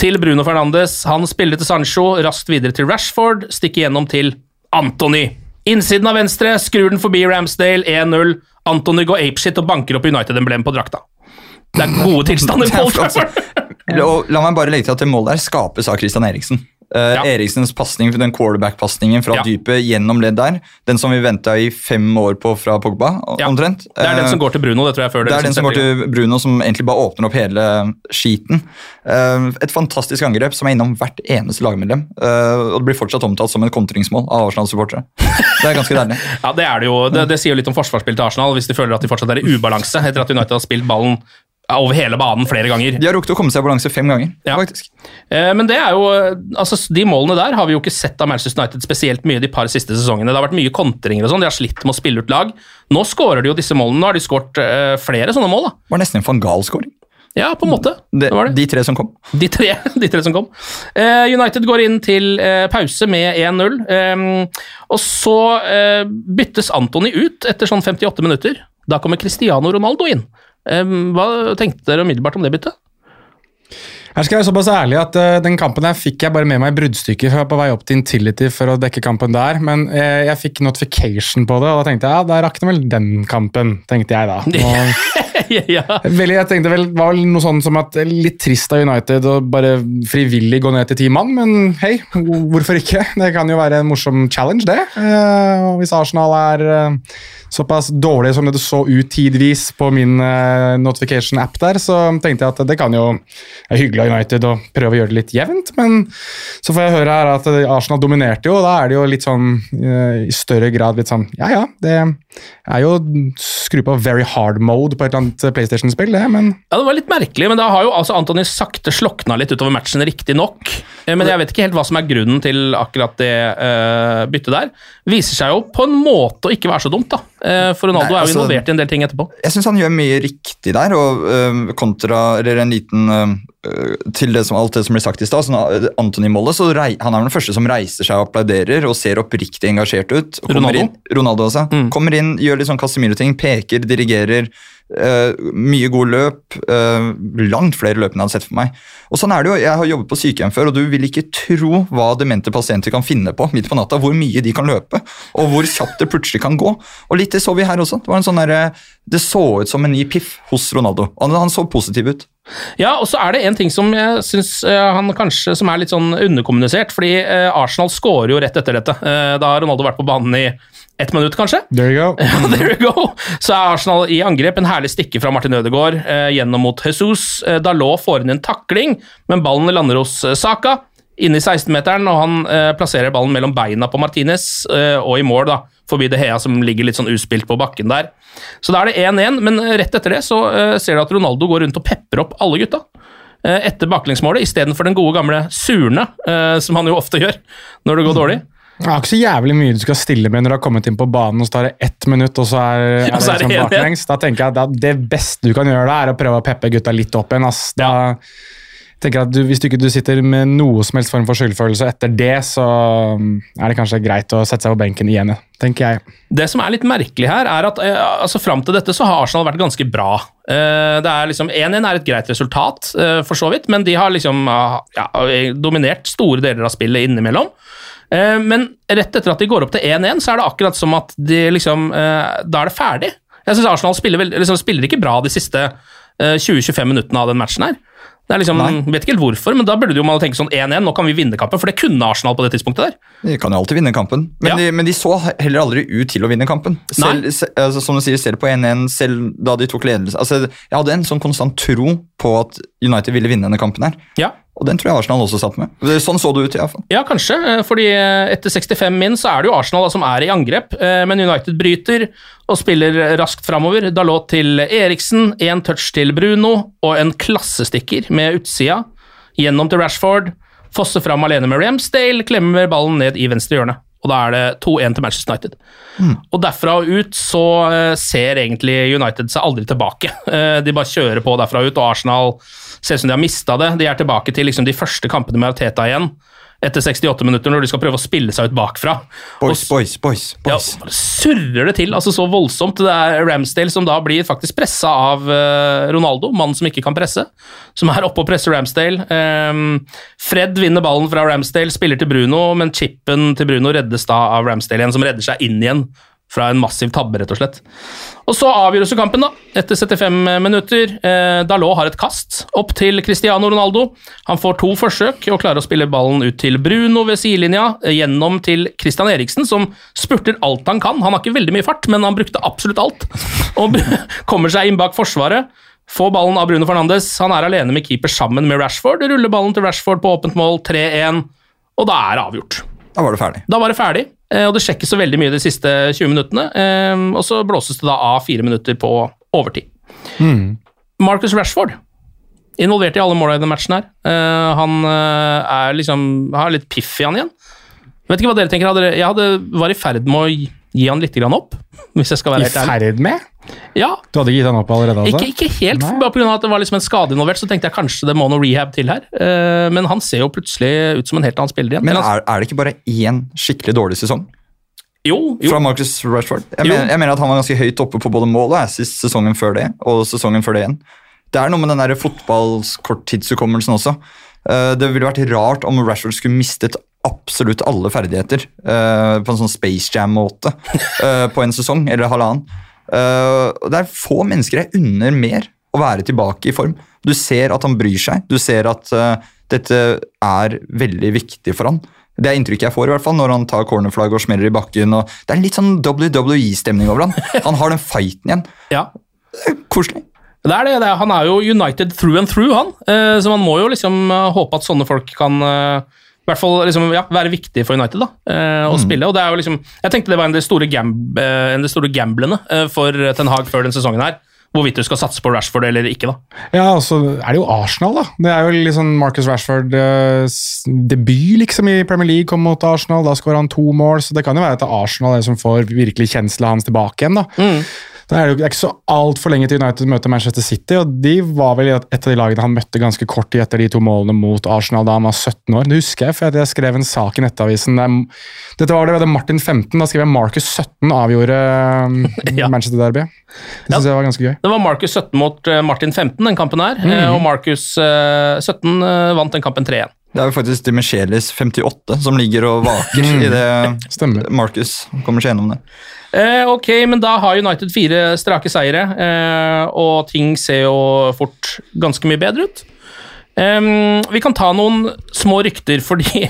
til Bruno Fernandes. Han spiller til Sancho, raskt videre til Rashford, stikker gjennom til Anthony. Innsiden av venstre, skrur den forbi Ramsdale, 1-0. Anthony går apeshit og banker opp United-emblemet på drakta. Det er gode *laughs* tilstander Paul Trafford. *laughs* La meg bare legge til at det målet der skapes av Christian Eriksen. Eh, Ja. Eriksens pasning, den quarterback-pasningen fra Ja. dypet gjennom ledd der, den som vi venta i fem år på fra Pogba, Ja. omtrent. Det er den som Eh, går til Bruno, det tror jeg. før det er den som går til Bruno, som egentlig bare åpner opp hele skiten. Uh, Et fantastisk angrep som er innom hvert eneste lagmedlem. Uh, Og det blir fortsatt omtalt som et kontringsmål av Arsenal-supportere. Det er ganske deilig. *laughs* Ja, Det er det jo. Det, det sier jo litt om forsvarsspillet til Arsenal, hvis de føler at de fortsatt er i ubalanse etter at United har spilt ballen over hele banen flere ganger. De har rukket å komme seg i balanse fem ganger, Ja. faktisk. Eh, Men det er jo, eh, altså de målene der har vi jo ikke sett av Manchester United spesielt mye de par siste sesongene. Det har vært mye kontringer og sånn, de har slitt med å spille ut lag. Nå skårer de jo disse målene, nå har de skåret eh, flere sånne mål. da. Det var nesten en van Gaal-skåring. Ja, på en måte. Det, Det var det. De tre som kom. De tre, *laughs* de tre som kom. Eh, United går inn til eh, pause med 1-0. Eh, og så eh, byttes Antony ut etter sånn 58 minutter. Da kommer Cristiano Ronaldo inn. Eh, hva tenkte dere umiddelbart om det byttet? Her skal jeg være såpass ærlig at uh, Den kampen her fikk jeg bare med meg bruddstykker. for Jeg var på vei opp til Intility for å dekke kampen der, men eh, jeg fikk notification på det, og da tenkte jeg ja, da rakk det vel den kampen, tenkte jeg da. *laughs* Og, ja. Jeg tenkte vel, var vel noe sånn som at eh, litt trist av United å bare frivillig gå ned til ti mann, men hei, hvorfor ikke? Det kan jo være en morsom challenge, det. Uh, hvis Arsenal er såpass dårlig som det så ut tidvis på min notification-app der, så tenkte jeg at det kan jo det er hyggelig av United å prøve å gjøre det litt jevnt. Men så får jeg høre her at Arsenal dominerte jo, og da er det jo litt sånn eh, i større grad litt sånn Ja ja, det er jo skru på very hard mode på et eller annet PlayStation-spill, det, men Ja, Det var litt merkelig, men da har jo altså Antony sakte slokna litt utover matchen, riktignok. Eh, Men jeg vet ikke helt hva som er grunnen til akkurat det uh, byttet der. Viser seg jo på en måte å ikke være så dumt, da. Uh, for Ronaldo Nei, er jo altså- involvert i en del ting etterpå. Jeg syns han gjør mye riktig der, og uh, kontra eller en liten Til det som, alt det som ble sagt i stad, sånn, Molle, Anthony-målet, så rei, han er den første som reiser seg og applauderer og ser oppriktig engasjert ut. Og Ronaldo? Inn, Ronaldo også. Kommer inn, gjør litt sånn Casemiro-ting, peker, dirigerer. Uh, mye gode løp. Uh, langt flere løp enn jeg hadde sett for meg. Og sånn er det jo, Jeg har jobbet på sykehjem før, og du vil ikke tro hva demente pasienter kan finne på midt på natta. Hvor mye de kan løpe, og hvor kjapt det plutselig kan gå. Og litt det så vi her også. Det var en sånn der, det så ut som en ny piff hos Ronaldo. Han, han så positiv ut. Ja, og så er det en ting som jeg syns han kanskje som er litt sånn underkommunisert. Fordi eh, Arsenal skårer jo rett etter dette. Eh, Da har Ronaldo vært på banen i ett minutt, kanskje. there you go. *laughs* Ja, there you go. Så er Arsenal i angrep. En herlig stikke fra Martin Ødegaard eh, gjennom mot Jesus. Eh, Dalot får inn en takling, men ballen lander hos eh, Saka. Inne i 16-meteren, og han eh, plasserer ballen mellom beina på Martinez eh, og i mål, da, forbi De Hea, som ligger litt sånn uspilt på bakken der. Så da er det 1-1, men eh, rett etter det så eh, ser du at Ronaldo går rundt og pepper opp alle gutta. Eh, etter baklengsmålet, istedenfor den gode gamle Surne, eh, som han jo ofte gjør når det går dårlig. Det er ikke så jævlig mye du skal stille med når du har kommet inn på banen og så tar det ett minutt, og så er, er *laughs* Ja, det liksom en baklengs. Da tenker jeg at det beste du kan gjøre da, er å prøve å peppe gutta litt opp igjen. Ass. Da tenker at du, Hvis du ikke du sitter med noe som helst form for skyldfølelse etter det, så um, er det kanskje greit å sette seg på benken igjen, tenker jeg. Det som er litt merkelig her, er at eh, altså fram til dette så har Arsenal vært ganske bra. Eh, det er liksom 1-1 er et greit resultat, eh, for så vidt, men de har liksom ah, ja, dominert store deler av spillet innimellom. Men rett etter at de går opp til 1-1, så er det akkurat som at de liksom Da er det ferdig. Jeg syns Arsenal spiller, liksom, spiller ikke bra de siste eh, 20-25 minuttene av den matchen her. Det er liksom, Nei. vet ikke helt hvorfor, men da burde jo man tenke sånn 1-1, nå kan vi vinne kampen, for det kunne Arsenal på det tidspunktet der. De kan jo alltid vinne kampen, men, Ja. de, men de så heller aldri ut til å vinne kampen. Selv, se, altså, som du sier, selv på 1-1, selv da de tok ledelse altså, Jeg hadde en sånn konstant tro på at United ville vinne denne kampen her. Ja, Og den tror jeg Arsenal også satt med. Sånn så det ut, iallfall. Ja, kanskje, eh, fordi eh, etter 65 min så er det jo Arsenal som er i angrep, eh, men United bryter og spiller raskt framover. Dalot til Eriksen, én touch til Bruno og en klassestikker med utsida gjennom til Rashford. Fosser fram alene med Ramsdale, klemmer ballen ned i venstre hjørne. Og da er det 2-1 til Manchester United. Og derfra og ut så eh, ser egentlig United seg aldri tilbake. *laughs* Eh, de bare kjører på derfra ut, og Arsenal ser ut som de har mista det. De er tilbake til liksom de første kampene med Arteta igjen, etter 68 minutter, når de skal prøve å spille seg ut bakfra. Boys, Og- boys, boys. boys. Ja, surrer det til altså så voldsomt. Det er Ramsdale som da blir faktisk pressa av uh, Ronaldo, mannen som ikke kan presse. Som er oppe og presser Ramsdale. Um, Fred vinner ballen fra Ramsdale, spiller til Bruno, men chipen til Bruno reddes da av Ramsdale igjen, som redder seg inn igjen fra en massiv tabbe, rett og slett. Og så avgjøres jo kampen, da, etter 75 minutter. Eh, Dalot har et kast opp til Cristiano Ronaldo. Han får to forsøk og klarer å spille ballen ut til Bruno ved sidelinja, eh, gjennom til Christian Eriksen, som spurter alt han kan. Han har ikke veldig mye fart, men han brukte absolutt alt. Og *laughs* kommer seg inn bak forsvaret. Får ballen av Bruno Fernandes. Han er alene med keeper sammen med Rashford. Ruller ballen til Rashford på åpent mål, 3-1, og da er det avgjort. Da var det ferdig. Da var det ferdig, og det sjekkes så veldig mye de siste 20 minuttene. eh, Og så blåses det da av fire minutter på overtid. Marcus Rashford, involvert i alle måla i denne matchen her. Eh, Han eh, er liksom har litt piff i han igjen. Vet ikke hva dere tenker. Jeg var i ferd med å gi- han litt opp, hvis jeg skal I være helt ærlig. ferd med? Ja, Du hadde gitt han opp allerede? altså? ikke, ikke helt, Nei. bare pga. at det var liksom en skade involvert, så tenkte jeg kanskje det må noe rehab til her. Eh, Men han ser jo plutselig ut som en helt annen spiller igjen. Men er, er det ikke bare én skikkelig dårlig sesong jo, jo. fra Marcus Rashford? Jeg, Jo. mener, jeg mener at han var ganske høyt oppe på både mål og assist sesongen før det, og sesongen før det igjen. Det er noe med den fotballkorttidshukommelsen også. Eh, Det ville vært rart om Rashford skulle mistet absolutt alle ferdigheter eh, på en sånn Space Jam-måte *laughs* eh, på en sesong eller halvannen. Eh, Det er få mennesker jeg unner mer å være tilbake i form. Du ser at han bryr seg. Du ser at eh, dette er veldig viktig for han. Det er inntrykket jeg får i hvert fall når han tar cornerflagg og smeller i bakken. og Det er litt sånn WWE-stemning over han. Han har den fighten igjen. Ja. Koselig. Det er det, det er, Han er jo United through and through, han. Eh, så man må jo liksom håpe at sånne folk kan i hvert fall liksom, ja, være viktig for United da, eh, å spille. og det er jo liksom, Jeg tenkte det var en av de store, gamb, eh, en av de store gamblene eh, for Ten Hag før den sesongen her. Hvorvidt du skal satse på Rashford eller ikke. da. Ja, og så er det jo Arsenal, da. Det er jo sånn Marcus Rashford eh, debut liksom i Premier League kom mot Arsenal. Da skårer han to mål, så det kan jo være at Arsenal er som får virkelig kjensla hans tilbake igjen. da. Det er jo det er ikke så altfor lenge til United møter Manchester City, og de var vel et av de lagene han møtte ganske kort tid etter de to målene mot Arsenal da han var 17 år. Det husker jeg, for jeg skrev en sak i Nettavisen. Der, dette var det, det Martin 15, da skrev jeg Marcus 17 avgjorde um, *laughs* Ja. Manchester Derby. Det syns jeg var ganske gøy. Det var Marcus 17 mot eh, Martin 15, den kampen her. eh, Og Marcus eh, 17 eh, vant den kampen 3-1. Det er jo faktisk Demichelis 58 som ligger og vaker *laughs* i det Stemmer. Marcus kommer seg gjennom det. Eh, ok, men da har United fire strake seire, eh, og ting ser jo fort ganske mye bedre ut. Em, vi kan ta noen små rykter, *laughs* fordi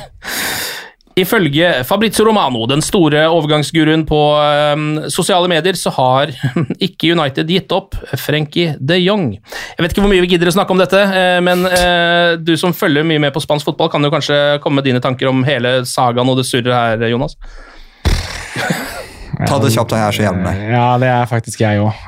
ifølge Fabrizio Romano, den store overgangsguruen på em, sosiale medier, så har *laughs* ikke United gitt opp Frenkie de Jong. Jeg vet ikke hvor mye vi gidder å snakke om dette, eh, men eh, du som følger mye med på spansk fotball, kan jo kanskje komme med dine tanker om hele sagaen og det surret her, Jonas? *laughs* Ta det kjapt, jeg er så jævlig. Ja, det er faktisk jeg òg.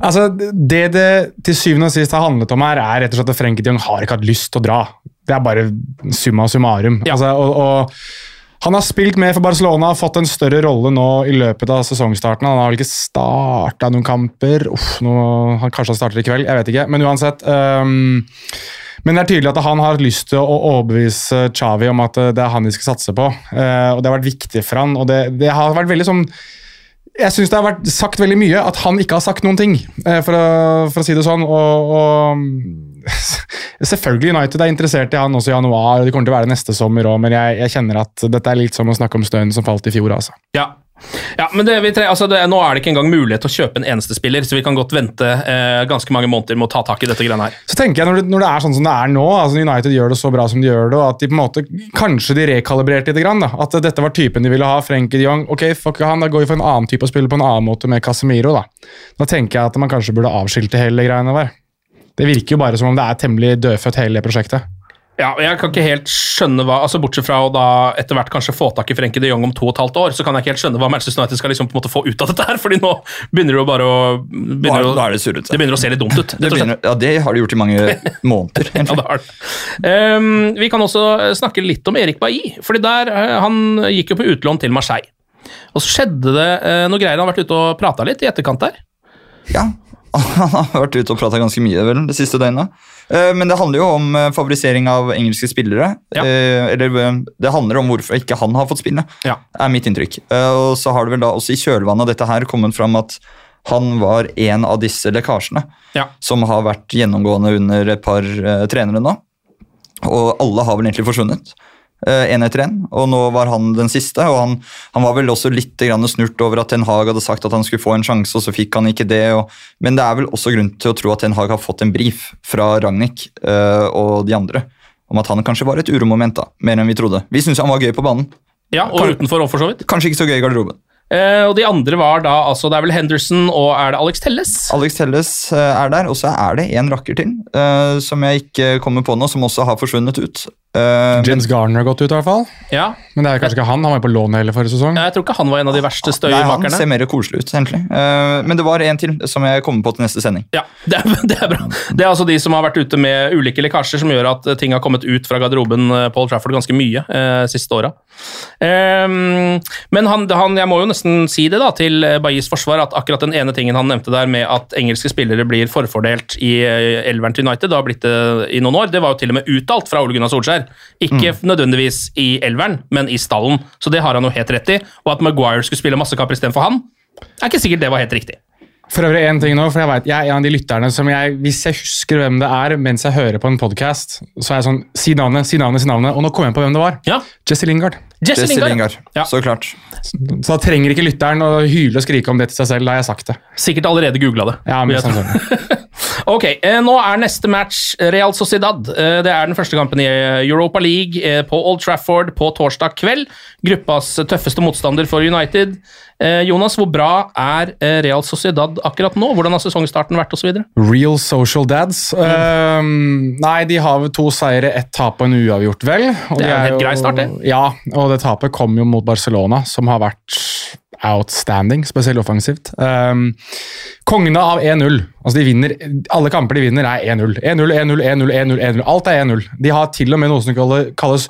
altså, det det til syvende og sist har handlet om her, er rett og slett at Frenkie de Jong har ikke hatt lyst til å dra. Det er bare summa summarum. Altså, og, og han har spilt med for Barcelona, fått en større rolle nå i løpet av sesongstarten. Han har vel ikke starta noen kamper. Uff, nå, han Kanskje han starter i kveld, jeg vet ikke. Men uansett. ehm, men det er tydelig at han har lyst til å overbevise Xavi om at eh, det er han de skal satse på. Eh, og Det har vært viktig for han, og det, det har vært veldig sånn jeg syns det har vært sagt veldig mye at han ikke har sagt noen ting, eh, for å, for å si det sånn. Og, og *laughs* Selvfølgelig United er interessert i han også i januar, og det kommer til å være neste sommer òg, men jeg, jeg kjenner at dette er litt som å snakke om støyen som falt i fjor. altså. Ja. Ja men det, vi tre, altså det, nå er det ikke engang mulighet til å kjøpe en eneste spiller, så vi kan godt vente eh, ganske mange måneder med å ta tak i dette greiene her. Så tenker jeg når det, når det er sånn som det er nå, altså United gjør det så bra som de gjør det, og at de på en måte kanskje de rekalibrerte litt, grann, da, at dette var typen de ville ha. Frenkie de. Ok, fuck han, da går vi for en annen type å spille på en annen måte med Casemiro. Da Da tenker jeg at man kanskje burde avskilte hele greiene der. Det virker jo bare som om det er temmelig dødfødt, hele det prosjektet. Ja, og jeg kan ikke helt skjønne hva altså Bortsett fra å da etter hvert kanskje få tak i Frenkie de Jong om to og et halvt år, så kan jeg ikke helt skjønne hva Manchester United skal liksom på en måte få ut av dette her, fordi nå begynner det jo bare å begynner er- å- er det surrete. Det begynner å se litt dumt ut. Det, begynner, ja, det har de gjort i mange *laughs* måneder. Ja, det har det. Um, vi kan også snakke litt om Erik Bailly, fordi der, eh, han gikk jo på utlån til Marseille. Og så skjedde det uh, noe greier, han har vært ute og prata litt i etterkant der. Ja, *laughs* han har vært ute og prata ganske mye vel, det siste døgnet. Eh, Men det handler jo om eh, favorisering av engelske spillere. Ja. Eh, Eller det handler om hvorfor ikke han har fått spille, Ja. er mitt inntrykk. Og så har det vel da også i kjølvannet av dette her kommet fram at han var en av disse lekkasjene Ja. som har vært gjennomgående under et par trenere nå. Og alle har vel egentlig forsvunnet. Eh, En etter en, og nå var han den siste. og Han, han var vel også litt grann snurt over at Ten Hag hadde sagt at han skulle få en sjanse, og så fikk han ikke det. Og, men det er vel også grunn til å tro at Ten Hag har fått en brief fra Ragnhild uh, og de andre om at han kanskje var et uromoment, da, mer enn vi trodde. Vi syntes han var gøy på banen. Ja, og Kan- utenfor for så vidt. Kanskje ikke så gøy i garderoben. Uh, og de andre var da altså Det er vel Henderson og er det Alex Telles? Alex Telles uh, er der, og så er det en rakker til uh, som jeg ikke kommer på nå, som også har forsvunnet ut. Eh, James Garner har gått ut, i hvert fall. Ja. Men det er kanskje ikke han. Han var jo på lån hele forrige sesong. Jeg tror ikke han var en av de verste Nei, han ser mer koselig ut, egentlig. Uh, men det var en til som jeg kommer på til neste sending. Ja, *laughs* det er, det er bra. Det er altså de som har vært ute med ulike lekkasjer, som gjør at ting har kommet ut fra garderoben eh, Paul Trafford ganske mye uh, siste åra. Um, men han, han, jeg må jo nesten si det da, til Bajis forsvar, at akkurat den ene tingen han nevnte der med at engelske spillere blir forfordelt i eh, elveren til United, det har blitt det i noen år, det var jo til og med uttalt fra Ole Gunnar Solskjær. Ikke nødvendigvis i elveren, men i stallen. Så det har han jo helt rett i. Og at Maguire skulle spille masse kamper istedenfor han, er ikke sikkert det var helt riktig. For øvrig en ting nå, for jeg vet, jeg er en av de lytterne som jeg, hvis jeg husker hvem det er mens jeg hører på en podkast, så er jeg sånn Si navnet, si navnet, si navnet. Og nå kom jeg på hvem det var. Ja, Jesse Lingard. Jesse Jesse Lingard. Lingard, Ja. så klart. Så da trenger ikke lytteren å hyle og skrike om det til seg selv. Da har jeg sagt det. Sikkert allerede googla det. Ja, men sånn sannsynlig. *laughs* Ok, eh, Nå er neste match Real Sociedad. Eh, det er den første kampen i eh, Europa League på Old Trafford på torsdag kveld. Gruppas tøffeste motstander for United. Jonas, hvor bra er Real Sociedad akkurat nå? Hvordan har sesongstarten vært osv.? Real social dads. Ehm, nei, de har to seire, ett tap og en uavgjort, vel. Og Det er de en helt jo- grei start, det. Ja, og det tapet kom jo mot Barcelona, som har vært outstanding, spesielt offensivt. Um, kongene av 1-0. Altså de vinner, Alle kamper de vinner, er 1-0. 1-0, 1-0, 1-0, 1-0, 1-0. Alt er 1-0. De har til og med noe som kalles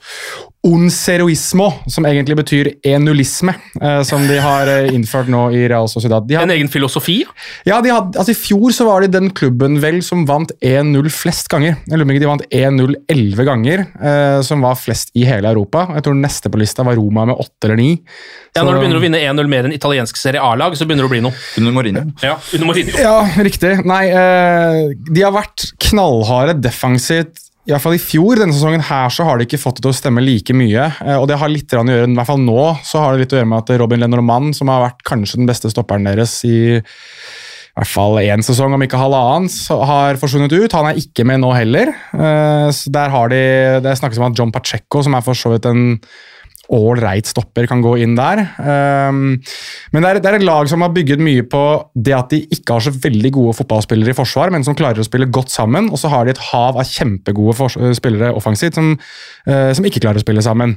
onseroismo, som egentlig betyr enulisme, uh, som de har eh, innført nå i Real Sociedad. De har, En egen filosofi? ja, de had, altså I fjor så var de den klubben vel som vant 1-0 flest ganger. Jeg lurer de vant 1-0 elleve ganger, uh, som var flest i hele Europa. Jeg tror neste på lista var Roma med åtte eller ni. Ja, Når du begynner å vinne 1-0 mer enn italiensk Serie A-lag, så begynner det å bli noe. Under Mourinho. Ja, under Mourinho. Ja, riktig. Nei, eh, de har vært knallharde defensivt. I hvert fall i fjor, denne sesongen her så har de ikke fått det til å stemme like mye. eh, og det har litt å gjøre, i hvert fall nå, så har det litt å gjøre med at Robin Lenormand, som har vært kanskje den beste stopperen deres i i hvert fall én sesong, om ikke halvannen, har forsvunnet ut. Han er ikke med nå heller. Eh, så der har de, Det snakkes om at John Pacheco, som er for så vidt en ålreit stopper, kan gå inn der. Um, men det er, det er et lag som har bygget mye på det at de ikke har så veldig gode fotballspillere i forsvar, men som klarer å spille godt sammen. Og så har de et hav av kjempegode fors- spillere offensivt som, eh, som ikke klarer å spille sammen.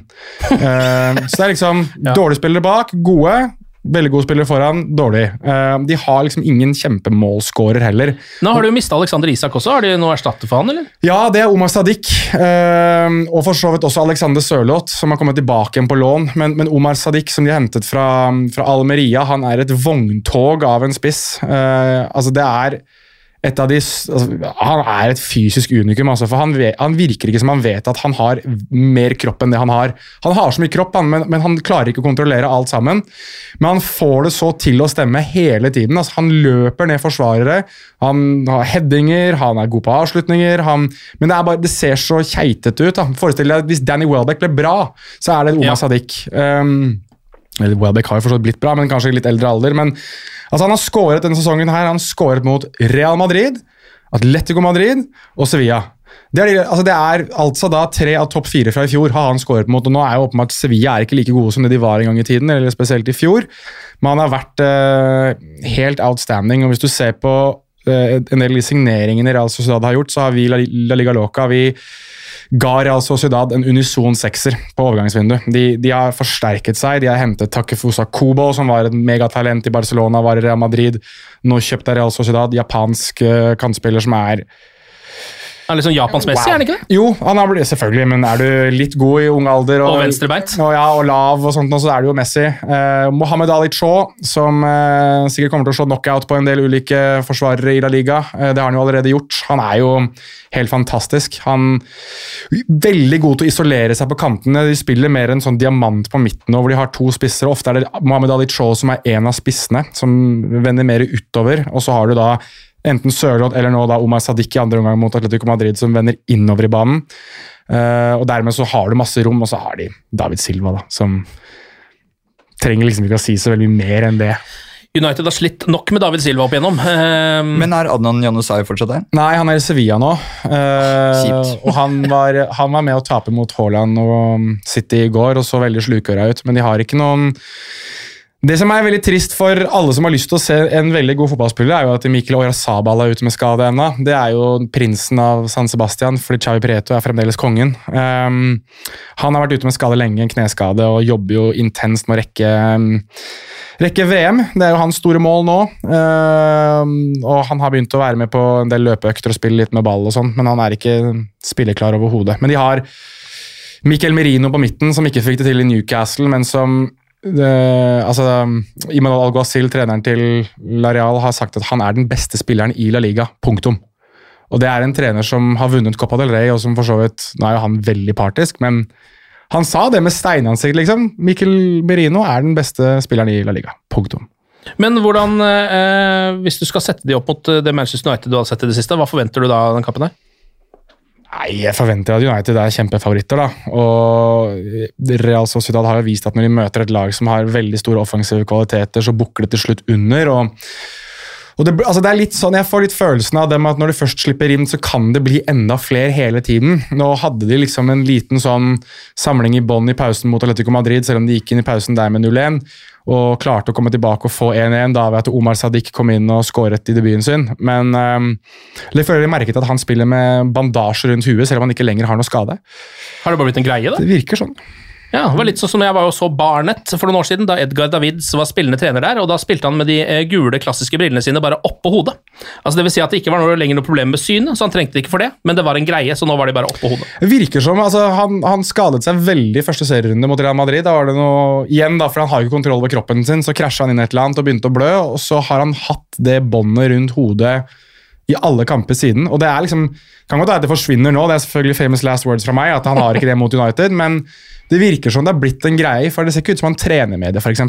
Eh, så det er liksom *laughs* dårlige spillere bak, gode. Veldig god spiller foran, dårlig. Eh, de har liksom ingen kjempemålscorer heller. Nå har du jo mista Alexander Isak også. Har de noe erstatte for han, eller? Ja, det er Omar Sadiq. eh, og for så vidt også Alexander Sørloth, som har kommet tilbake igjen på lån. Men, men Omar Sadiq, som de har hentet fra, fra Almeria, han er et vogntog av en spiss. Eh, altså, det er et av de, altså, Han er et fysisk unikum, altså, for han, han virker ikke som han vet at han har mer kropp enn det han har. Han har så mye kropp, han, men, men han klarer ikke å kontrollere alt sammen. Men han får det så til å stemme hele tiden. Altså, han løper ned forsvarere, han har headinger, han er god på avslutninger. Han, men det, er bare, det ser så keitete ut. Da. Forestill deg at hvis Danny Welbeck ble bra, så er det Oma Ja. Sadiq. Um, Welbeck har jo forstått blitt bra, men kanskje i litt eldre alder. Men altså, han har skåret denne sesongen her, han skåret mot Real Madrid, Atletico Madrid og Sevilla. Det er, altså det er altså da tre av topp fire fra i fjor har han skåret mot, og nå er jo åpenbart Sevilla er ikke like gode som det de var en gang i tiden, eller spesielt i fjor. Men han har vært eh, helt outstanding, og hvis du ser på eh, en del de signeringene Real Sociedad har gjort, så har vi La Liga Loca vi ga Real Sociedad en unison sekser på overgangsvinduet. De, de har forsterket seg. De har hentet Takefusa Kubo, som var et megatalent i Barcelona, var i Real Madrid. Nå kjøpte Real Sociedad japansk eh, kantspiller som er er litt sånn japansmessig, er det ikke det? Jo, han har blitt, selvfølgelig, men er du litt god i ung alder Og venstrebeint. og, ja, og lav og sånt, så er du jo Messi. Eh, Mohammed Ali Chaw, som eh, sikkert kommer til å slå knockout på en del ulike forsvarere i La Liga. Eh, det har han jo allerede gjort. Han er jo helt fantastisk. Han er Veldig god til å isolere seg på kantene. De spiller mer en sånn diamant på midten nå, hvor de har to spisser. Ofte er det Mohammed Ali Chaw som er en av spissene, som vender mer utover. Og så har du da enten Sørloth eller nå da Omar Sadiq i andre omgang mot Atletico Madrid, som vender innover i banen. Uh, og dermed så har du masse rom, og så har de David Silva, da, som trenger liksom ikke å si så veldig mye mer enn det. United har slitt nok med David Silva opp igjennom. Eh, Men er Adnan Janusai fortsatt der? Nei, han er i Sevilla nå. Uh, og han var, han var med å tape mot Haaland og City i går og så veldig slukøra ut, men de har ikke noen Det som er veldig trist for alle som har lyst til å se en veldig god fotballspiller, er jo at Mikkel Oyarzabal er ute med skade ennå. Det er jo prinsen av San Sebastian, fordi Chavi Preto er fremdeles kongen. Um, han har vært ute med skade lenge, en kneskade, og jobber jo intenst med å rekke um, rekke VM. Det er jo hans store mål nå. Um, og han har begynt å være med på en del løpeøkter og spille litt med ball, og sånn, men han er ikke spilleklar overhodet. Men de har Mikkel Merino på midten, som ikke fikk det til i Newcastle, men som eh, altså, Imanol Alguacil, treneren til Lareal, har sagt at han er den beste spilleren i La Liga. Punktum. Og det er en trener som har vunnet Copa del Rey, og som for så vidt Nå er jo han veldig partisk, men han sa det med steinansikt, liksom. Mikkel Merino er den beste spilleren i La Liga. Punktum. Men hvordan, eh, hvis du skal sette de opp mot eh, det Manchester United du har sett i det siste, hva forventer du da av den kampen her? Nei, Jeg forventer at United er kjempefavoritter. da. Og Real Sociedad har jo vist at når de møter et lag som har veldig store offensive kvaliteter, så bukker det til slutt under. og og det, altså det er litt sånn, Jeg får litt følelsen av dem at når de først slipper inn, så kan det bli enda flere hele tiden. Nå hadde de liksom en liten sånn samling i bånn i pausen mot Atletico Madrid, selv om de gikk inn i pausen der med 0-1 og klarte å komme tilbake og få 1-1 da ved at Omar Sadiq kom inn og skåret i debuten sin. Men um, føler jeg merket at han spiller med bandasje rundt huet, selv om han ikke lenger har noe skade. Har det bare blitt en greie, da? Det virker sånn. Ja, det var litt sånn som Jeg var jo så Barnet for noen år siden, da Edgar Davids var spillende trener der. og Da spilte han med de eh, gule, klassiske brillene sine bare oppå hodet. Altså det vil si at det ikke var noe, lenger noe problem med synet, så han trengte det ikke for det, men det var en greie, så nå var de bare oppå hodet. Det virker som, altså han, han skadet seg veldig første serierunde mot Real Madrid. Da var det noe, igjen da, for Han har ikke kontroll over kroppen sin, så krasja han inn et eller annet og begynte å blø. og Så har han hatt det båndet rundt hodet i alle kamper siden. og det er liksom, kan godt være at det forsvinner nå, det er selvfølgelig famous last words fra meg, at han har ikke det mot United, men det virker som det har blitt en greie, for det ser ikke ut som han trener med det, f.eks.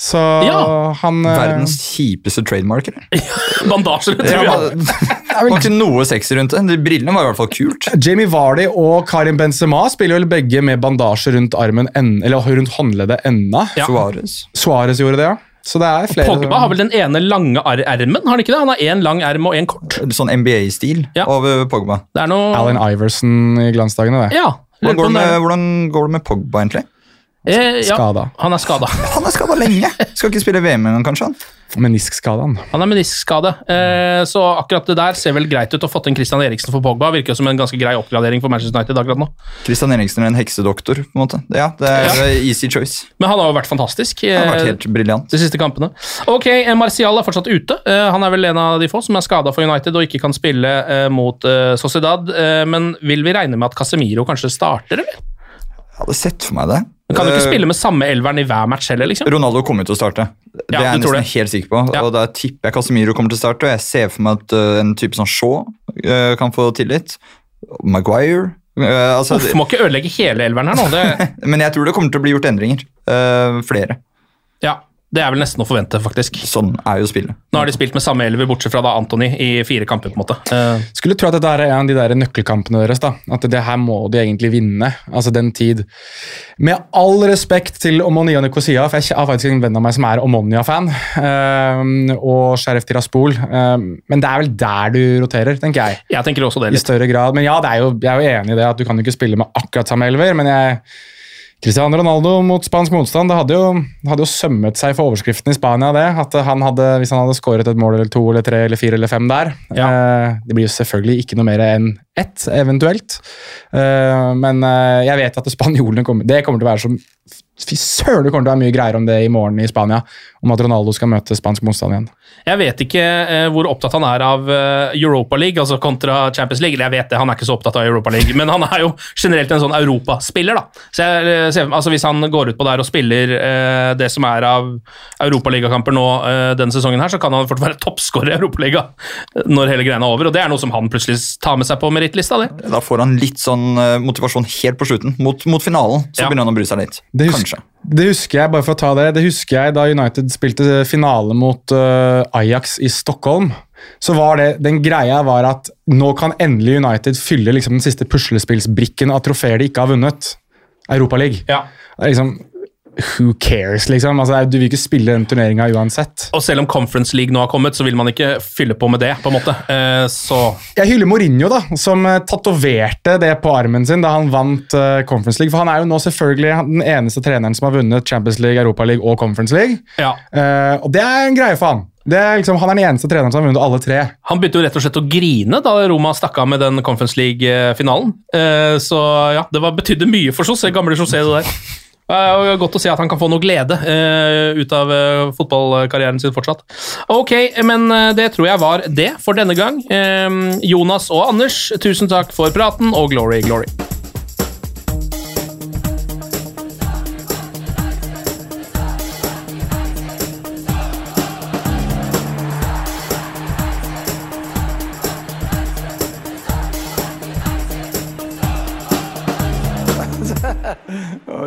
Så Ja. han eh, Verdens kjipeste trademark. eller? *laughs* Bandasjer, tror Ja, jeg. *laughs* det var ikke noe sexy rundt det. De brillene var i hvert fall kult. Jamie Vardy og Karim Benzema spiller vel begge med bandasje rundt armen en, eller rundt håndleddet enda. Ja. Suarez. Suarez gjorde det, ja. Så det er flere Pogba har vel den ene lange ermen, har han ikke det? Han har én lang erm og én kort. Sånn NBA-stil Ja. av eh, Pogba. Det er noe Allen Iverson i glansdagene, det. Ja. Hvordan går, det med, med, hvordan går det med Pogba, egentlig? Eh, ja, Skada. Han er skada. *laughs* Han er skada lenge. Skal ikke spille VM engang, kanskje? han? Meniskskade, han. Han er meniskskade, eh, så akkurat det der ser vel greit ut. Å fått inn Christian Eriksen for Pogba virker jo som en ganske grei oppgradering for Manchester United akkurat nå. Christian Eriksen er en heksedoktor. på en måte. Ja, Det er Ja. eh, easy choice. Men han har jo vært fantastisk. Han har vært eh, helt briljant. de siste kampene. Ok, Marcial Martial er fortsatt ute. Eh, Han er vel en av de få som er skada for United og ikke kan spille eh, mot eh, Sociedad. Eh, Men vil vi regne med at Casemiro kanskje starter, eller? Jeg hadde sett for meg det. Han kan jo ikke Eh, spille med samme elveren i hver match heller, liksom. Ronaldo kommer til å starte. Det Ja, er jeg nesten det? helt sikker på. Ja. Og Da tipper jeg Casemiro kommer til å starte, og jeg ser for meg at uh, en type som Shaw uh, kan få tillit. Maguire uh, altså, Uff, må ikke ødelegge hele elveren her nå. Det, *laughs* Men jeg tror det kommer til å bli gjort endringer. Flere. ja, det er vel nesten å forvente, faktisk. Sånn er jo spillet. Nå har de spilt med samme elver, bortsett fra da Anthony, i fire kamper, på en måte. Uh. Skulle tro at dette er en av de der nøkkelkampene deres. da. At det her må de egentlig vinne. Altså den tid. Med all respekt til Omonia Nicosia, for jeg har faktisk en venn av meg som er Omonia-fan, uh, og Sheriff Tiraspol, uh, men det er vel der du roterer, tenker jeg. Jeg tenker også det litt. I større grad. Men ja, det er jo, jeg er jo enig i det at du kan jo ikke spille med akkurat samme elver, men jeg Cristiano Ronaldo mot spansk motstand, det hadde jo, hadde jo sømmet seg for overskriften i Spania, det. At han hadde, hvis han hadde skåret et mål eller to eller tre eller fire eller fem der. Eh, det blir jo selvfølgelig ikke noe mer enn ett, eventuelt. Eh, men eh, jeg vet at spanjolene kommer Det kommer til å være som Fy søren, det kommer til å være mye greier om det i morgen i Spania. Om at Ronaldo skal møte spansk motstand igjen. Jeg vet ikke eh, hvor opptatt han er av eh, Europa League, altså kontra Champions League. Eller jeg vet det, han er ikke så opptatt av Europa League, men han er jo generelt en sånn europaspiller, da. Så jeg eh, ser, altså Hvis han går ut på der og spiller eh, det som er av europaligakamper nå eh, denne sesongen, her, så kan han fort være *laughs* toppskårer i Europaliga når hele greia er over. Og det er noe som han plutselig tar med seg på merittlista. det. Da får han litt sånn eh, motivasjon helt på slutten. Mot, mot finalen så Ja. begynner han å bry seg litt. Det husker, Kanskje. Det husker jeg, bare for å ta det, det husker jeg da United spilte finale mot uh, Ajax i Stockholm. Så var det, den greia var at nå kan endelig United fylle liksom den siste puslespillsbrikken av trofeer de ikke har vunnet. Europaligaen. Ja. Liksom Who cares, liksom? Altså, du vil ikke spille den turneringa uansett. Og selv om Conference League nå har kommet, så vil man ikke fylle på med det. på en måte. Eh, så Jeg hyller Mourinho, da, som uh, tatoverte det på armen sin da han vant uh, Conference League. For han er jo nå selvfølgelig den eneste treneren som har vunnet Champions League, Europa League og Conference League. ja. Eh, og det er en greie for han. Det er liksom, han er den eneste treneren som har vunnet alle tre. Han begynte jo rett og slett å grine da Roma stakk av med den Conference League-finalen. Eh, Så ja, det var, betydde mye for José, gamle José, det der. Og Godt å se at han kan få noe glede uh, ut av uh, fotballkarrieren sin fortsatt. Ok, men eh, det tror jeg var det for denne gang. Jonas og Anders, tusen takk for praten, og glory, glory.